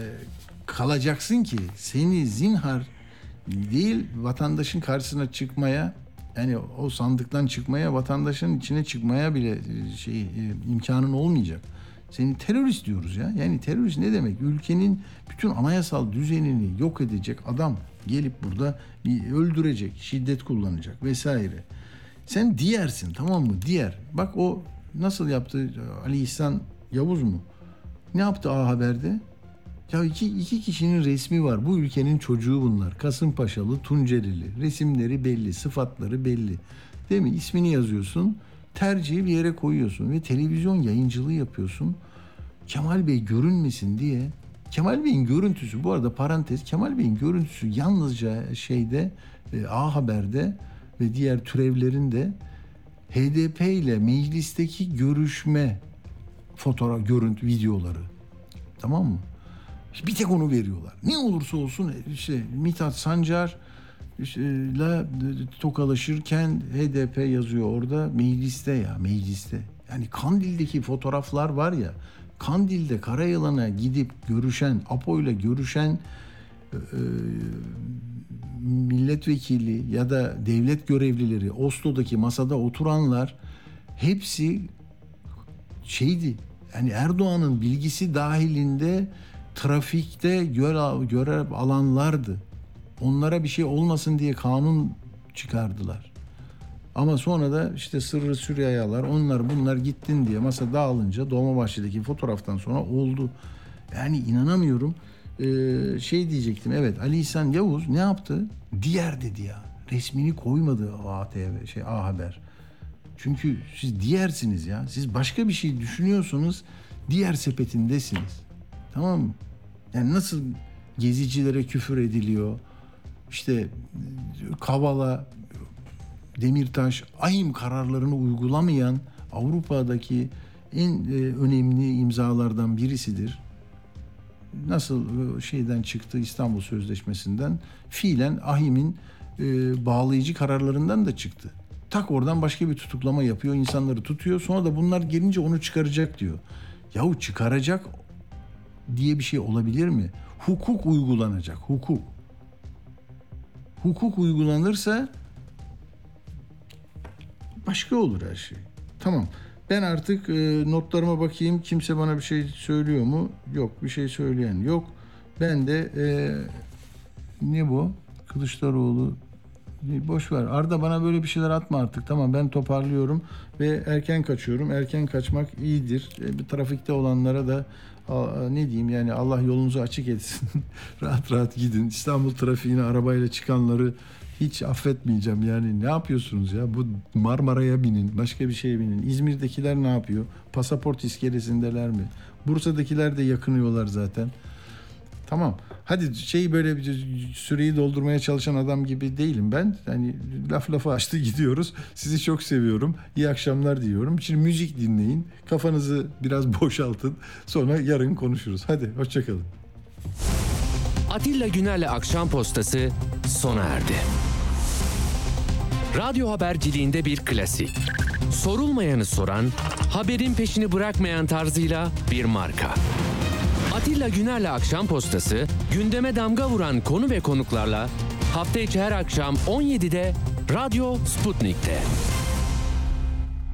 kalacaksın ki seni zinhar değil vatandaşın karşısına çıkmaya yani o sandıktan çıkmaya vatandaşın içine çıkmaya bile şey e, imkanın olmayacak. Seni terörist diyoruz ya. Yani terörist ne demek? Ülkenin bütün anayasal düzenini yok edecek adam gelip burada bir öldürecek, şiddet kullanacak vesaire. Sen diğersin tamam mı? Diğer. Bak o nasıl yaptı Ali İhsan Yavuz mu? Ne yaptı A Haber'de? Ya iki, iki kişinin resmi var. Bu ülkenin çocuğu bunlar. Kasımpaşalı, Tuncelili. Resimleri belli, sıfatları belli. Değil mi? İsmini yazıyorsun. Tercihi bir yere koyuyorsun ve televizyon yayıncılığı yapıyorsun. Kemal Bey görünmesin diye. Kemal Bey'in görüntüsü bu arada parantez Kemal Bey'in görüntüsü yalnızca şeyde e, A Haber'de ve diğer türevlerinde HDP ile meclisteki görüşme fotoğraf, görüntü, videoları. Tamam mı? Bir tek onu veriyorlar. Ne olursa olsun işte Mithat Sancar ile tokalaşırken HDP yazıyor orada mecliste ya mecliste. Yani Kandil'deki fotoğraflar var ya Kandil'de Karayılan'a gidip görüşen, Apo ile görüşen e, milletvekili ya da devlet görevlileri Oslo'daki masada oturanlar hepsi şeydi. Yani Erdoğan'ın bilgisi dahilinde trafikte görev alanlardı. Onlara bir şey olmasın diye kanun çıkardılar. Ama sonra da işte sırrı süryayalar onlar bunlar gittin diye masa dağılınca Dolmabahçe'deki fotoğraftan sonra oldu. Yani inanamıyorum. Ee, şey diyecektim evet Ali İhsan Yavuz ne yaptı? Diğer dedi ya. Resmini koymadı ATV şey A Haber. Çünkü siz diğersiniz ya. Siz başka bir şey düşünüyorsunuz. Diğer sepetindesiniz. Tamam mı? Yani nasıl gezicilere küfür ediliyor? İşte Kavala, Demirtaş, AYİM kararlarını uygulamayan Avrupa'daki en e, önemli imzalardan birisidir nasıl e, şeyden çıktı İstanbul Sözleşmesi'nden fiilen AHİM'in e, bağlayıcı kararlarından da çıktı. Tak oradan başka bir tutuklama yapıyor, insanları tutuyor. Sonra da bunlar gelince onu çıkaracak diyor. Yahu çıkaracak diye bir şey olabilir mi? Hukuk uygulanacak, hukuk. Hukuk uygulanırsa başka olur her şey. Tamam. Ben artık e, notlarıma bakayım. Kimse bana bir şey söylüyor mu? Yok. Bir şey söyleyen yok. Ben de e, ne bu? Kılıçdaroğlu boş ver. Arda bana böyle bir şeyler atma artık. Tamam ben toparlıyorum ve erken kaçıyorum. Erken kaçmak iyidir. E, trafikte olanlara da ne diyeyim yani Allah yolunuzu açık etsin. rahat rahat gidin. İstanbul trafiğine arabayla çıkanları hiç affetmeyeceğim. Yani ne yapıyorsunuz ya? Bu Marmara'ya binin başka bir şeye binin. İzmir'dekiler ne yapıyor? Pasaport iskelesindeler mi? Bursa'dakiler de yakınıyorlar zaten. Tamam hadi şey böyle bir süreyi doldurmaya çalışan adam gibi değilim ben hani laf lafa açtı gidiyoruz sizi çok seviyorum iyi akşamlar diyorum şimdi müzik dinleyin kafanızı biraz boşaltın sonra yarın konuşuruz hadi hoşçakalın. Atilla Güner'le Akşam Postası sona erdi. Radyo haberciliğinde bir klasik. Sorulmayanı soran, haberin peşini bırakmayan tarzıyla bir marka. Atilla Güner'le Akşam Postası, gündeme damga vuran konu ve konuklarla hafta içi her akşam 17'de Radyo Sputnik'te.